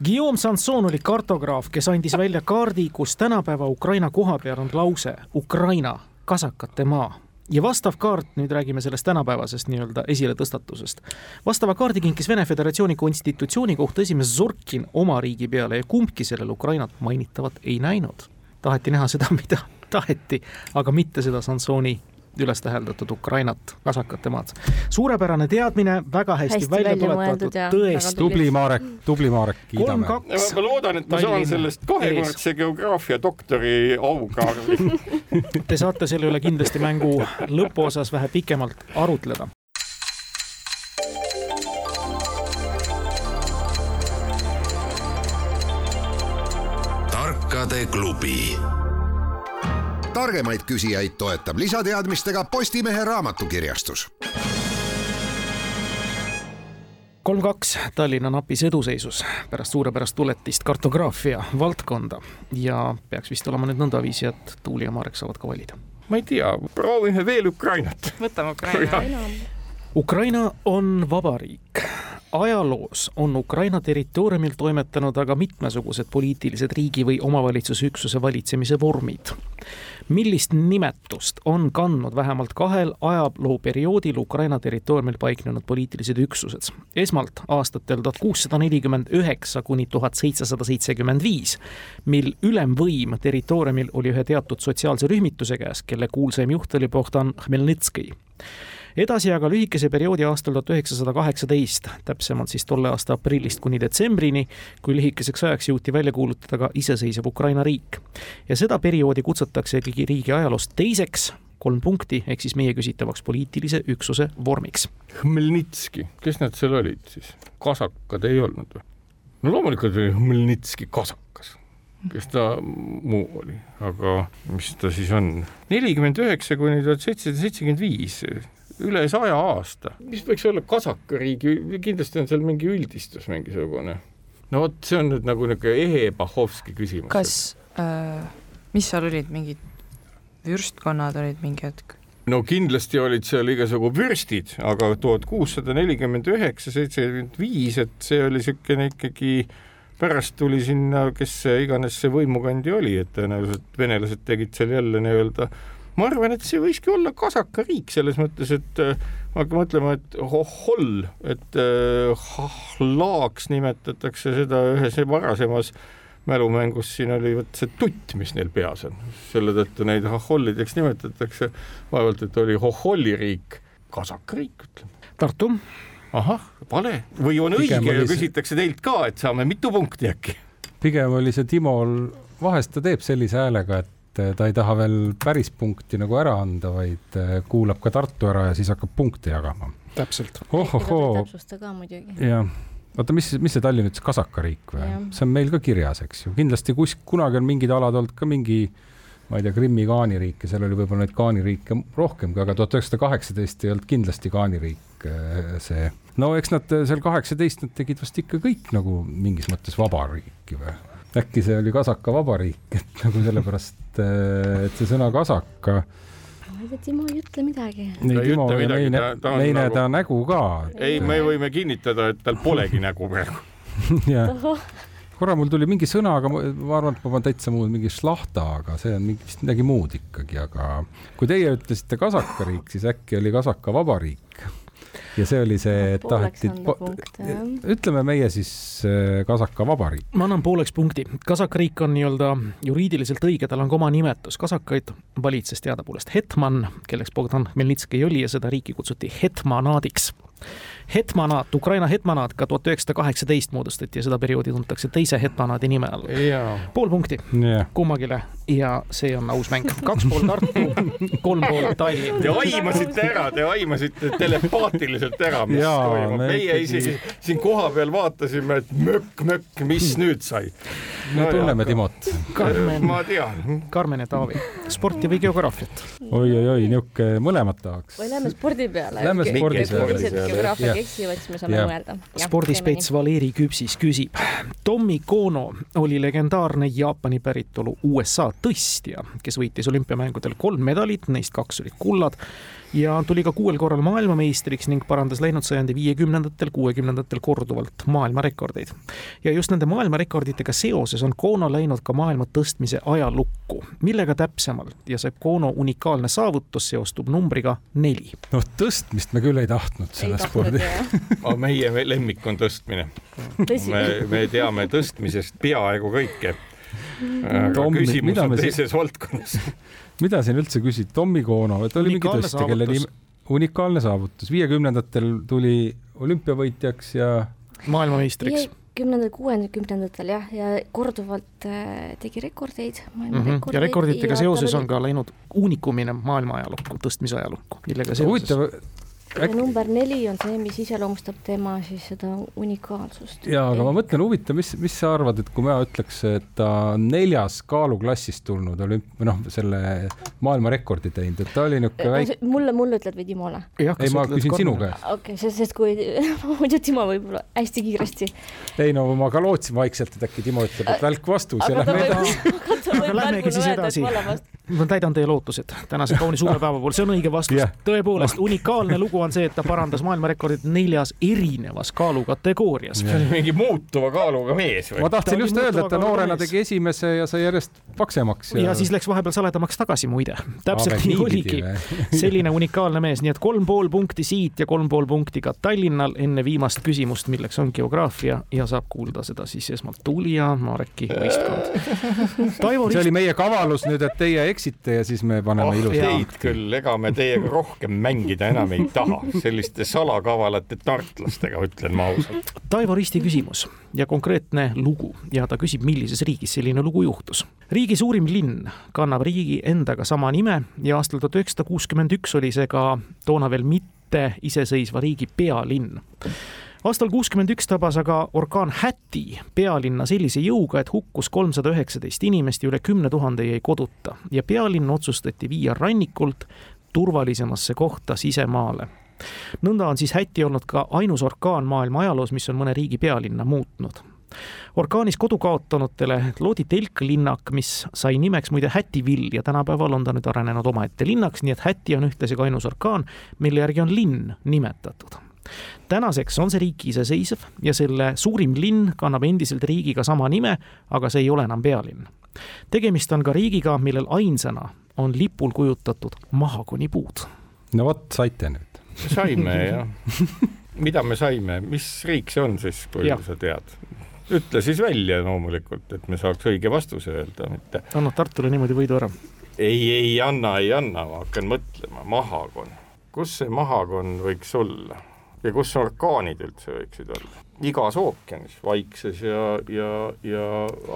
[SPEAKER 1] Guillaume Sanson oli kartograaf, kes andis välja kaardi, kus tänapäeva Ukraina koha peal on lause Ukraina, kasakate maa ja vastav kaart, nüüd räägime sellest tänapäevasest nii-öelda esiletõstatusest. vastava kaardi kinkis Vene Föderatsiooni konstitutsiooni kohta esimees Zorkin oma riigi peale ja kumbki sellel Ukrainat mainitavat ei näinud. taheti näha seda, mida taheti, aga mitte seda Sansoni üles täheldatud Ukrainat, kasakate maad. suurepärane teadmine, väga hästi, hästi välja tuletatud, tõesti.
[SPEAKER 3] tubli Marek, tubli Marek, kiidame.
[SPEAKER 4] ma loodan, et ma saan sellest kahekordse geograafia doktori aukaardi
[SPEAKER 1] Te saate selle üle kindlasti mängu lõpuosas vähe pikemalt arutleda.
[SPEAKER 6] tarkade klubi targemaid küsijaid toetab lisateadmistega Postimehe raamatukirjastus.
[SPEAKER 1] kolm kaks, Tallinn on apis eduseisus pärast suurepärast tuletist kartograafia valdkonda ja peaks vist olema nüüd nõndaviisi, et Tuuli ja Marek saavad ka valida.
[SPEAKER 4] ma ei tea, proovime veel Ukrainat.
[SPEAKER 5] võtame Ukraina.
[SPEAKER 1] Ukraina on vabariik ajaloos on Ukraina territooriumil toimetanud aga mitmesugused poliitilised riigi või omavalitsusüksuse valitsemise vormid. Millist nimetust on kandnud vähemalt kahel ajalooperioodil Ukraina territooriumil paiknenud poliitilised üksused? esmalt aastatel tuhat kuussada nelikümmend üheksa kuni tuhat seitsesada seitsekümmend viis, mil ülemvõim territooriumil oli ühe teatud sotsiaalse rühmituse käes, kelle kuulsaim juht oli Bogdan Hmelnitskõi edasi aga lühikese perioodi aastal tuhat üheksasada kaheksateist, täpsemalt siis tolle aasta aprillist kuni detsembrini, kui lühikeseks ajaks jõuti välja kuulutada ka iseseisev Ukraina riik. ja seda perioodi kutsutaksegi riigi ajaloos teiseks kolm punkti, ehk siis meie küsitavaks poliitilise üksuse vormiks.
[SPEAKER 4] Hmelnitski, kes nad seal olid siis? kasakad ei olnud või? no loomulikult oli Hmelnitski kasakas, kes ta muu oli, aga mis ta siis on? nelikümmend üheksa kuni tuhat seitsesada seitsekümmend viis üle saja aasta. mis võiks olla kasakariigi, kindlasti on seal mingi üldistus mingisugune. no vot, see on nüüd nagu niisugune ehe Bahovski küsimus.
[SPEAKER 5] kas äh,, mis seal olid, mingid vürstkonnad olid mingi hetk?
[SPEAKER 4] no kindlasti olid seal igasugu vürstid, aga tuhat kuussada nelikümmend üheksa, seitsekümmend viis, et see oli niisugune ikkagi pärast tuli sinna, kes see iganes see võimukandja oli, et tõenäoliselt venelased tegid seal jälle nii-öelda ma arvan, et see võiski olla kasakariik selles mõttes, et äh, ma hakkan mõtlema, et hoholl, et äh, hahlaaks nimetatakse seda ühes varasemas mälumängus, siin oli vot see tutt, mis neil peas on, selle tõttu neid hohollideks nimetatakse, vaevalt, et oli hoholliriik, kasakariik ütleme.
[SPEAKER 1] Tartu.
[SPEAKER 4] ahah, vale või on Pigem õige ja küsitakse teilt ka, et saame mitu punkti äkki?
[SPEAKER 3] pigem oli see Timol, vahest ta teeb sellise häälega, et et eh, ta ei taha veel päris punkti nagu ära anda, vaid eh, kuulab ka Tartu ära ja siis hakkab punkte jagama.
[SPEAKER 1] täpselt.
[SPEAKER 2] täpsusta ka muidugi.
[SPEAKER 3] jah, oota, mis, mis see Tallinn ütles, kasakariik või? see on meil ka kirjas, eks ju, kindlasti kus kunagi on mingid alad olnud ka mingi ma ei tea, Krimmi kaaniriik ja seal oli võib-olla neid kaaniriike rohkemgi, aga tuhat üheksasada kaheksateist ei olnud kindlasti kaaniriik eh, see. no eks nad seal kaheksateist, nad tegid vast ikka kõik nagu mingis mõttes vabariiki või? Äkki see oli Kasaka vabariik, et nagu sellepärast, äh, et see sõna kasaka.
[SPEAKER 2] ma ei tea, Timo ei ütle midagi.
[SPEAKER 3] ei, Timo, ei näe, me ei näe ta nägu ka.
[SPEAKER 4] ei, me võime kinnitada, et tal polegi nägu praegu
[SPEAKER 3] jah korra mul tuli mingi sõna, aga ma, ma arvan, et ma panen täitsa muud, mingi šlahta, aga see on mingi, vist midagi muud ikkagi, aga kui teie ütlesite kasakariik, siis äkki oli Kasaka vabariik ja see oli see, et taheti, ütleme meie siis äh, Kasaka vabariik.
[SPEAKER 1] ma annan pooleks punkti. Kasaka riik on nii-öelda juriidiliselt õige, tal on ka oma nimetus. kasakaid valitses teadapoolest hetman, kelleks Bogdan Hmelnitski oli ja seda riiki kutsuti hetmanaadiks hetmanaat, Ukraina hetmanaat ka tuhat üheksasada kaheksateist moodustati ja seda perioodi tuntakse teise hetmanaadi nime all. pool punkti
[SPEAKER 3] yeah.
[SPEAKER 1] kummagile ja see on aus mäng. kaks pool Tartu, kolm pool Tallinn.
[SPEAKER 4] Te aimasite ära, te aimasite telepaatiliselt ära, mis Jaa, toimub. Me meie isegi siin kohapeal vaatasime, et mökk-mökk, mis nüüd sai.
[SPEAKER 3] me no, tunneme Timot.
[SPEAKER 4] ma tean.
[SPEAKER 1] Karmen ja Taavi, sporti või geograafiat
[SPEAKER 3] oi,? oi-oi-oi, niisugune mõlemat tahaks.
[SPEAKER 7] või lähme spordi peale.
[SPEAKER 3] Lähme spordi peale.
[SPEAKER 7] Geograafiaga eksivad, siis me saame mõelda.
[SPEAKER 1] spordispets Valeri Küpsis küsib. Tommy Kono oli legendaarne Jaapani päritolu USA tõstja, kes võitis olümpiamängudel kolm medalit, neist kaks olid kullad ja tuli ka kuuel korral maailmameistriks ning parandas läinud sajandi viiekümnendatel, kuuekümnendatel korduvalt maailmarekordeid. ja just nende maailmarekorditega seoses on Kono läinud ka maailma tõstmise ajalukku. millega täpsemalt ja see Kono unikaalne saavutus seostub numbriga neli.
[SPEAKER 3] noh, tõstmist me küll ei tahtnud selle spordi
[SPEAKER 4] meie lemmik on tõstmine. me, me teame tõstmisest peaaegu kõike aga küsimus on teises siin... valdkonnas
[SPEAKER 3] mida siin üldse küsida, Tommy Kono, et oli mingi tõstja, kelle nimi, unikaalne saavutus, viiekümnendatel tuli olümpiavõitjaks ja
[SPEAKER 1] maailmameistriks
[SPEAKER 2] kümnendal, kuuekümnendatel jah, ja korduvalt äh, tegi rekordeid,
[SPEAKER 1] maailmarekordeid mm. -hmm. ja rekorditega ja seoses on ka läinud uunikumina maailma ajalukku, tõstmise ajalukku, millega seoses. huvitav,
[SPEAKER 2] Äk... number neli on see, mis iseloomustab tema siis seda unikaalsust.
[SPEAKER 3] ja, aga ma mõtlen, huvitav, mis, mis sa arvad, et kui ma ütleks, et ta on neljas kaaluklassist tulnud olümp-, noh, selle maailmarekordi teinud, et ta oli niisugune väike.
[SPEAKER 2] mulle, mulle ütled või Timole?
[SPEAKER 3] ei, ma küsin sinu käest.
[SPEAKER 2] okei okay,, sest, sest kui muidu Timo võib-olla hästi kiiresti.
[SPEAKER 3] ei no ma ka lootsin vaikselt, et äkki Timo ütleb, et välk vastus ja lähme edasi.
[SPEAKER 1] aga lähmegi siis edasi. Ma täidan teie lootused tänase kauni suure päeva puhul, see on õige vastus yeah.. tõepoolest, unikaalne lugu on see, et ta parandas maailmarekordit neljas erinevas kaalukategoorias.
[SPEAKER 4] see oli mingi muutuva kaaluga mees
[SPEAKER 3] või? ma tahtsin just öelda, et ta noorena tegi esimese ja sai järjest paksemaks.
[SPEAKER 1] Ja... ja siis läks vahepeal saledamaks tagasi muide. täpselt Aga nii oligi. selline unikaalne mees, nii et kolm pool punkti siit ja kolm pool punkti ka Tallinnal enne viimast küsimust, milleks on geograafia ja saab kuulda seda siis esmalt Tuulija, Mareki võistkond.
[SPEAKER 3] see oli meie kavalus nüüd, et teie eksite ja siis me paneme oh, ilusa.
[SPEAKER 4] Teid küll, ega me teiega rohkem mängida enam ei taha selliste salakavalate tartlastega, ütlen ma ausalt.
[SPEAKER 1] Taivo Risti küsimus ja konkreetne lugu ja ta küsib, millises riigis selline lugu juhtus. riigi suurim linn kannab riigi endaga sama nime ja aastal tuhat üheksasada kuuskümmend üks oli see ka toona veel mitte iseseisva riigi pealinn aastal kuuskümmend üks tabas aga orkaan Häti pealinna sellise jõuga, et hukkus kolmsada üheksateist inimest ja üle kümne tuhande jäi koduta. Ja pealinn otsustati viia rannikult turvalisemasse kohta sisemaale. Nõnda on siis Häti olnud ka ainus orkaan maailma ajaloos, mis on mõne riigi pealinna muutnud. Orkaanis kodu kaotanutele loodi telklinnak, mis sai nimeks muide Hätivill ja tänapäeval on ta nüüd arenenud omaette linnaks, nii et Häti on ühtlasi ka ainus orkaan, mille järgi on linn nimetatud. Tänaseks on see riik iseseisev ja selle suurim linn kannab endiselt riigiga sama nime, aga see ei ole enam pealinn. tegemist on ka riigiga, millel ainsana on lipul kujutatud mahagonipuud.
[SPEAKER 3] no vot, saite nüüd
[SPEAKER 4] saime jah. mida me saime, mis riik see on siis, kui ja. sa tead? ütle siis välja loomulikult, et me saaks õige vastuse öelda, mitte.
[SPEAKER 1] annad Tartule niimoodi võidu ära?
[SPEAKER 4] ei, ei anna, ei anna, ma hakkan mõtlema, Mahakon. kus see Mahakon võiks olla ja kus orkaanid üldse võiksid olla? igas ookeanis, Vaikses ja, ja, ja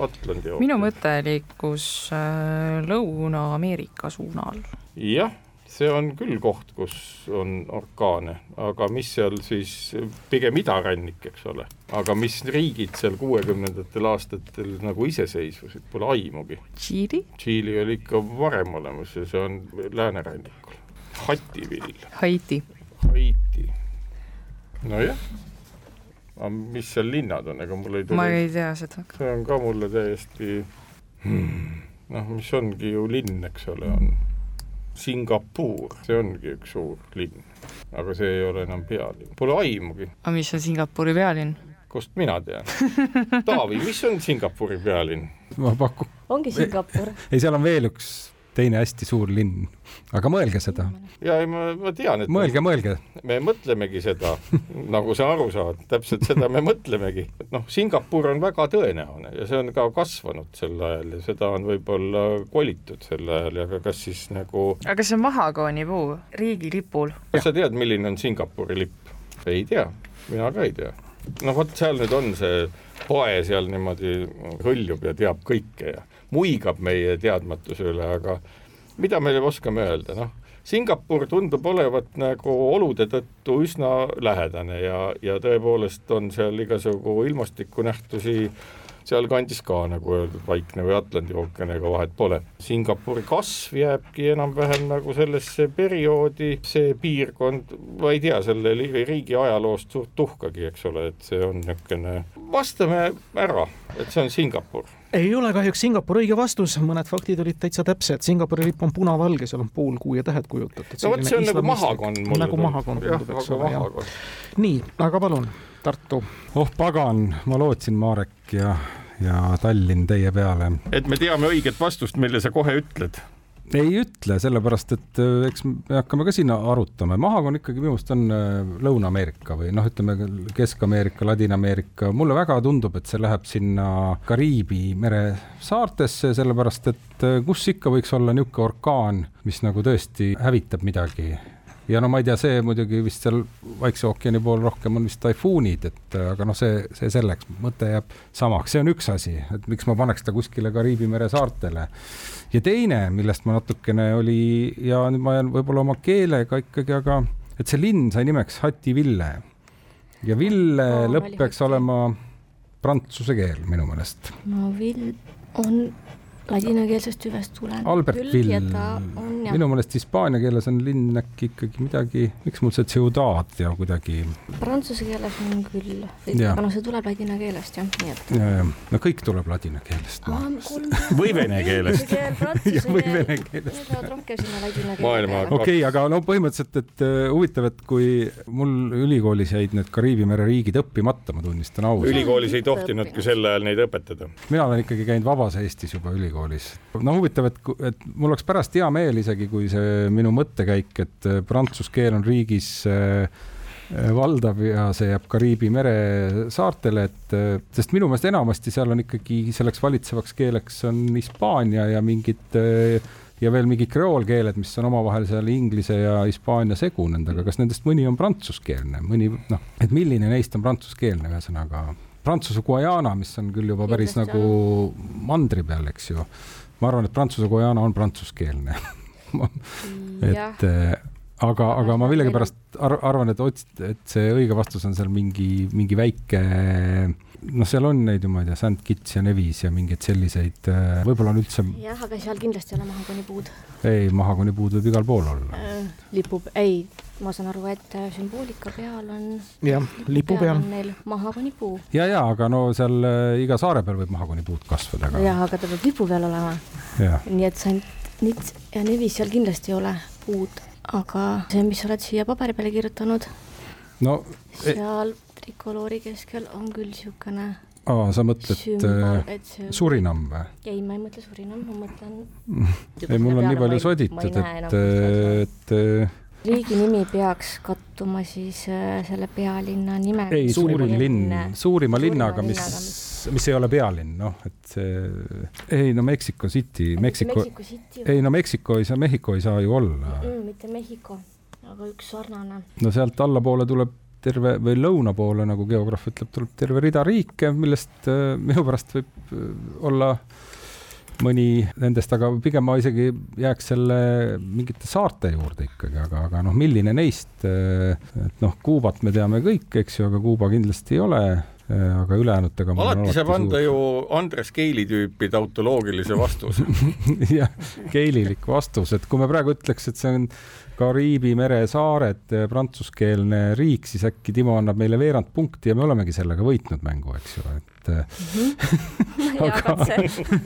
[SPEAKER 4] Atlandi ookeanis.
[SPEAKER 5] minu mõte liikus äh, Lõuna-Ameerika suunal.
[SPEAKER 4] jah see on küll koht, kus on orkaane, aga mis seal siis, pigem idarannik, eks ole, aga mis riigid seal kuuekümnendatel aastatel nagu iseseisvusid, pole aimugi.
[SPEAKER 5] Tšiili?
[SPEAKER 4] Tšiili oli ikka varem olemas ja see on läänerannikul. Hativill.
[SPEAKER 5] Haiti.
[SPEAKER 4] Haiti. Nojah aga mis seal linnad on, ega mul ei tule
[SPEAKER 5] ma ei tea seda.
[SPEAKER 4] see on ka mulle täiesti hmm, noh, mis ongi ju linn, eks ole, on Singapur, see ongi üks suur linn, aga see ei ole enam pealinn, pole aimugi.
[SPEAKER 5] aga mis on Singapuri pealinn?
[SPEAKER 4] kust mina tean? Taavi, mis on Singapuri pealinn?
[SPEAKER 3] ma pakun.
[SPEAKER 2] ongi Singapur
[SPEAKER 3] ei, seal on veel üks teine hästi suur linn, aga mõelge seda.
[SPEAKER 4] ja ei, ma, ma tean, et
[SPEAKER 3] mõelge, mõelge.
[SPEAKER 4] me mõtlemegi seda nagu sa aru saad, täpselt seda me mõtlemegi. noh, Singapur on väga tõenäoline ja see on ka kasvanud sel ajal ja seda on võib-olla kolitud sel ajal ja kas siis nagu
[SPEAKER 5] aga see on mahagoonipuu riigilipul.
[SPEAKER 4] kas sa tead, milline on Singapuri lipp? ei tea, mina ka ei tea noh, vot seal nüüd on see pae seal niimoodi hõljub ja teab kõike ja muigab meie teadmatuse üle, aga mida me oskame öelda, noh, Singapur tundub olevat nagu olude tõttu üsna lähedane ja, ja tõepoolest on seal igasugu ilmastikunähtusi sealkandis ka, nagu öeldud, Vaikne või Atlandi ookeaniga vahet pole. Singapuri kasv jääbki enam-vähem nagu sellesse perioodi, see piirkond, ma ei tea selle riigi ajaloost suurt tuhkagi, eks ole, et see on niisugune, vastame ära, et see on Singapur
[SPEAKER 1] ei ole kahjuks Singapur õige vastus, mõned faktid olid täitsa täpsed, Singapuri lipp on punavalge, seal on pool kuu ja tähed kujutatud.
[SPEAKER 4] no vot, see on nagu mahakonn.
[SPEAKER 1] nagu mahakonn tundub, eks ole, jah. nii, aga palun, Tartu.
[SPEAKER 3] oh pagan, ma lootsin, Marek ja ja Tallinn teie peale.
[SPEAKER 4] et me teame õiget vastust, mille sa kohe ütled
[SPEAKER 3] ei ütle, sellepärast et äh, eks me hakkame ka siin arutama, mahakonn ikkagi minu arust on äh, Lõuna-Ameerika või noh, ütleme Kesk-Ameerika, Ladina-Ameerika, mulle väga tundub, et see läheb sinna Kariibi mere saartesse, sellepärast et äh, kus ikka võiks olla niisugune orkaan, mis nagu tõesti hävitab midagi ja no ma ei tea, see muidugi vist seal Vaikse ookeani pool rohkem on vist taifuunid, et aga noh, see, see selleks, mõte jääb samaks, see on üks asi, et miks ma paneks ta kuskile Kariibi mere saartele. ja teine, millest ma natukene oli ja nüüd ma jään võib-olla oma keelega ikkagi, aga et see linn sai nimeks Hativille ja Ville oh, lõpp peaks olema prantsuse keel minu meelest.
[SPEAKER 2] no Vill on ladinakeelsest hüvest tuleneb.
[SPEAKER 3] Albert Vill, minu meelest hispaania keeles on linn äkki ikkagi midagi, miks mul see ciudad ja kuidagi.
[SPEAKER 2] Prantsuse keeles on küll, aga noh, see tuleb ladina keelest jah, nii et.
[SPEAKER 3] ja, ja no kõik tuleb ladina keelest
[SPEAKER 4] või vene keelest.
[SPEAKER 3] või vene keelest.
[SPEAKER 2] rohkem sinna ladina
[SPEAKER 4] keelde.
[SPEAKER 3] okei aga no põhimõtteliselt, et uh, huvitav, et kui mul ülikoolis jäid need Kariibi mere riigid õppimata, ma tunnistan ausalt.
[SPEAKER 4] ülikoolis ei tohtinudki sel ajal neid õpetada.
[SPEAKER 3] mina olen ikkagi käinud vabas Eestis juba ülikoolis ülikoolis. no huvitav, et, et mul oleks pärast hea meel isegi, kui see minu mõttekäik, et äh, prantsuse keel on riigis äh, äh, valdav ja see jääb Kariibi mere saartele, et sest minu meelest enamasti seal on ikkagi selleks valitsevaks keeleks on hispaania ja mingid ja veel mingid kreoolkeeled, mis on omavahel seal inglise ja hispaania segunenud, aga kas nendest mõni on prantsuskeelne, mõni noh, et milline neist on prantsuskeelne, ühesõnaga Prantsuse Guajana, mis on küll juba päris Kindlasti nagu mandri peal, eks ju. ma arvan, et Prantsuse Guajana on prantsuskeelne et äh, aga, aga ma millegipärast ar arvan, et ots-, et see õige vastus on seal mingi, mingi väike noh, seal on neid ju, ma ei tea, St Kitts ja Nevis ja mingeid selliseid, äh, võib-olla on üldse.
[SPEAKER 2] jah, aga seal kindlasti ei ole mahakonipuud.
[SPEAKER 3] ei, mahakonipuud võib igal pool olla
[SPEAKER 2] äh,. lipu, ei, ma saan aru, et äh, sümboolika peal on.
[SPEAKER 1] jah, lipu peal.
[SPEAKER 2] Neil mahakonipuu.
[SPEAKER 3] ja, ja aga no seal äh, iga saare peal võib mahakonipuud kasvada
[SPEAKER 2] ka. jah, aga ta peab lipu peal olema. nii et St Kitts ja Nevis seal kindlasti ei ole puud, aga see, mis sa oled siia paberi peale kirjutanud.
[SPEAKER 3] no.
[SPEAKER 2] E- seal e trikoloori keskel on küll niisugune
[SPEAKER 3] aa, sa mõtled sümbol, äh, see... Surinam või?
[SPEAKER 2] ei, ma ei mõtle Surinam, ma mõtlen
[SPEAKER 3] ei, mul on nii palju soditud, et, et
[SPEAKER 2] riigi nimi peaks kattuma siis äh, selle pealinna nimega.
[SPEAKER 3] ei, suurim linn, suurima linnaga, mis, mis ei ole pealinn, noh, et see, ei no Mexico City, Mexico, ei no Mexico ei saa, Mehhiko ei saa ju olla
[SPEAKER 2] mm,. mitte Mehhiko, aga üks sarnane.
[SPEAKER 3] no sealt allapoole tuleb terve või lõuna poole, nagu geograaf ütleb, tuleb terve rida riike, millest äh, minu pärast võib äh, olla mõni nendest, aga pigem ma isegi jääks selle mingite saarte juurde ikkagi, aga, aga noh, milline neist, et noh, Kuubat me teame kõik, eks ju, aga Kuuba kindlasti ei ole aga ülejäänutega
[SPEAKER 4] alati saab anda ju Andres Keili tüüpi tautoloogilise vastuse.
[SPEAKER 3] Jah, keililik vastus, et kui me praegu ütleks, et see on Kariibi mere saared, eh, prantsuskeelne riik, siis äkki Timo annab meile veerand punkti ja me olemegi sellega võitnud mängu, eks ju, et mm. -hmm. aga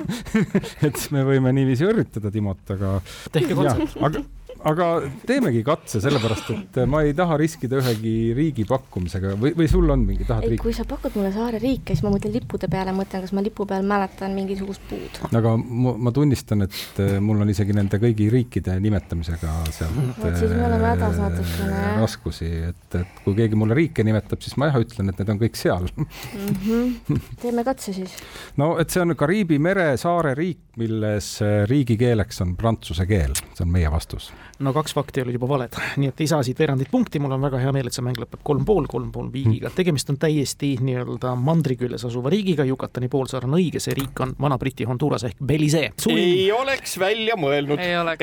[SPEAKER 3] et me võime niiviisi õrritada Timot, aga.
[SPEAKER 1] tehke katse.
[SPEAKER 3] Aga teemegi katse, sellepärast et ma ei taha riskida ühegi riigi pakkumisega või, või sul on mingi, tahad riiki?
[SPEAKER 2] kui sa pakud mulle saare riike, siis ma mõtlen lippude peale, mõtlen, kas ma lipu peal mäletan mingisugust puud.
[SPEAKER 3] aga ma, ma tunnistan, et eh, mul on isegi nende kõigi riikide nimetamisega sealt
[SPEAKER 2] vot siis me oleme hädas eh, natukene.
[SPEAKER 3] raskusi, et, et kui keegi mulle riike nimetab, siis ma jah ütlen, et need on kõik seal
[SPEAKER 2] mm. -hmm. teeme katse siis.
[SPEAKER 3] no et see on Kariibi mere saare riik milles riigikeeleks on prantsuse keel, see on meie vastus
[SPEAKER 1] no kaks fakti olid juba valed, nii et ei saa siit veerandit punkti, mul on väga hea meel, et see mäng lõpeb kolm pool, kolm pool viigiga, mm. tegemist on täiesti nii-öelda mandri küljes asuva riigiga, Yucatani poolsaar on õige, see riik on Vana-Briti Honduras ehk Belize.
[SPEAKER 4] ei oleks välja mõelnud.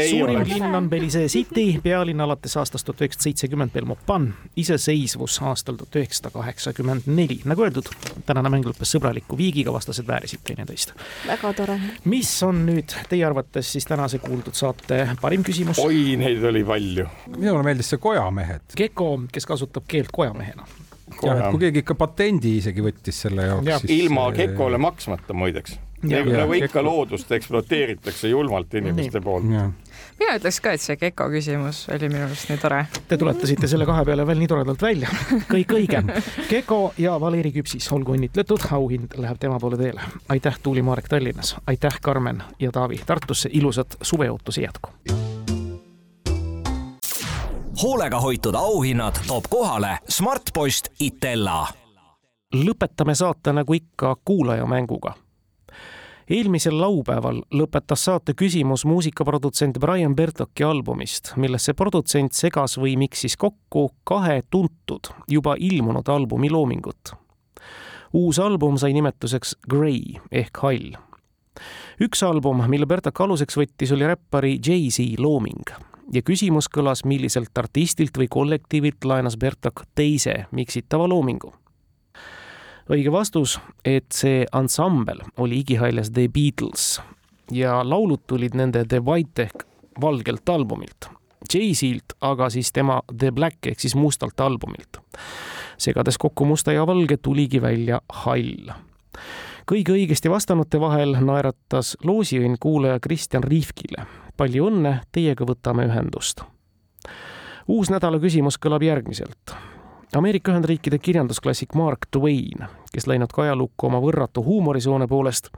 [SPEAKER 1] suurim linn on Belize City, pealinn alates aastast tuhat üheksasada seitsekümmend Belmopan, iseseisvus aastal tuhat üheksasada kaheksakümmend neli, nagu öeldud, tänane mäng lõppes sõbraliku viigiga, vastased väärisid teineteist.
[SPEAKER 2] väga tore.
[SPEAKER 1] mis on nüüd teie arvates siis tänase kuuldud saate parim küsimus?
[SPEAKER 4] oi, neid oli palju.
[SPEAKER 3] minule meeldis see Kojamehed.
[SPEAKER 1] Gecko, kes kasutab keelt kojamehena.
[SPEAKER 3] jah, et kui keegi ikka patendi isegi võttis selle jaoks
[SPEAKER 4] ja,. ilma Gekole maksmata muideks. nagu, nagu ikka loodust ekspluateeritakse julmalt inimeste poolt.
[SPEAKER 5] mina ütleks ka, et see Gecko küsimus oli minu arust nii tore.
[SPEAKER 1] Te tuletasite selle kahe peale veel nii toredalt välja, kõik õige. Gecko ja Valeri Küpsis, olgu õnnitletud, auhind läheb tema poole teele. aitäh, Tuuli Marek Tallinnas, aitäh, Karmen ja Taavi Tartusse, ilusat suveootuse jätku
[SPEAKER 8] hoolega hoitud auhinnad toob kohale Smartpost Itella.
[SPEAKER 1] lõpetame saate nagu ikka kuulajamänguga. eelmisel laupäeval lõpetas saate küsimus muusikaprodutsent Brian Bertoki albumist, millesse produtsent segas või miksis kokku kahe tuntud, juba ilmunud albumi loomingut. uus album sai nimetuseks Grey ehk hall üks album, mille Bertok aluseks võttis, oli räppari Jay-Z looming ja küsimus kõlas, milliselt artistilt või kollektiivilt laenas Bertok teise miksitava loomingu. õige vastus, et see ansambel oli igihäljas The Beatles ja laulud tulid nende The White ehk valgelt albumilt. Jay-Z-lt aga siis tema The Black ehk siis mustalt albumilt. segades kokku musta ja valge tuligi välja hall kõige õigesti vastanute vahel naeratas loosiõnn kuulaja Kristjan Riifkile palju õnne, teiega võtame ühendust. uus nädala küsimus kõlab järgmiselt. Ameerika Ühendriikide kirjandusklassik Mark Twain, kes läinud ka ajalukku oma võrratu huumorisoone poolest,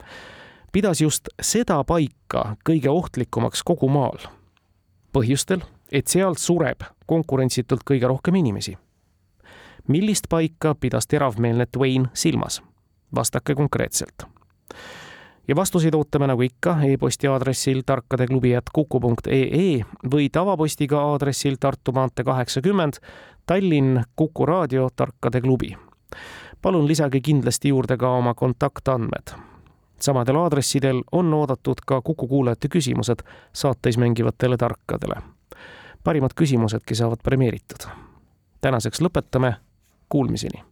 [SPEAKER 1] pidas just seda paika kõige ohtlikumaks kogu maal. põhjustel, et sealt sureb konkurentsitult kõige rohkem inimesi. millist paika pidas teravmeelne Twain silmas? vastake konkreetselt ja vastuseid ootame nagu ikka e-posti aadressil tarkadeklubi.kuku.ee või tavapostiga aadressil Tartu maantee kaheksakümmend, Tallinn, Kuku raadio, Tarkade klubi. palun lisage kindlasti juurde ka oma kontaktandmed. samadel aadressidel on oodatud ka Kuku kuulajate küsimused saates mängivatele tarkadele. parimad küsimusedki saavad premeeritud. tänaseks lõpetame, kuulmiseni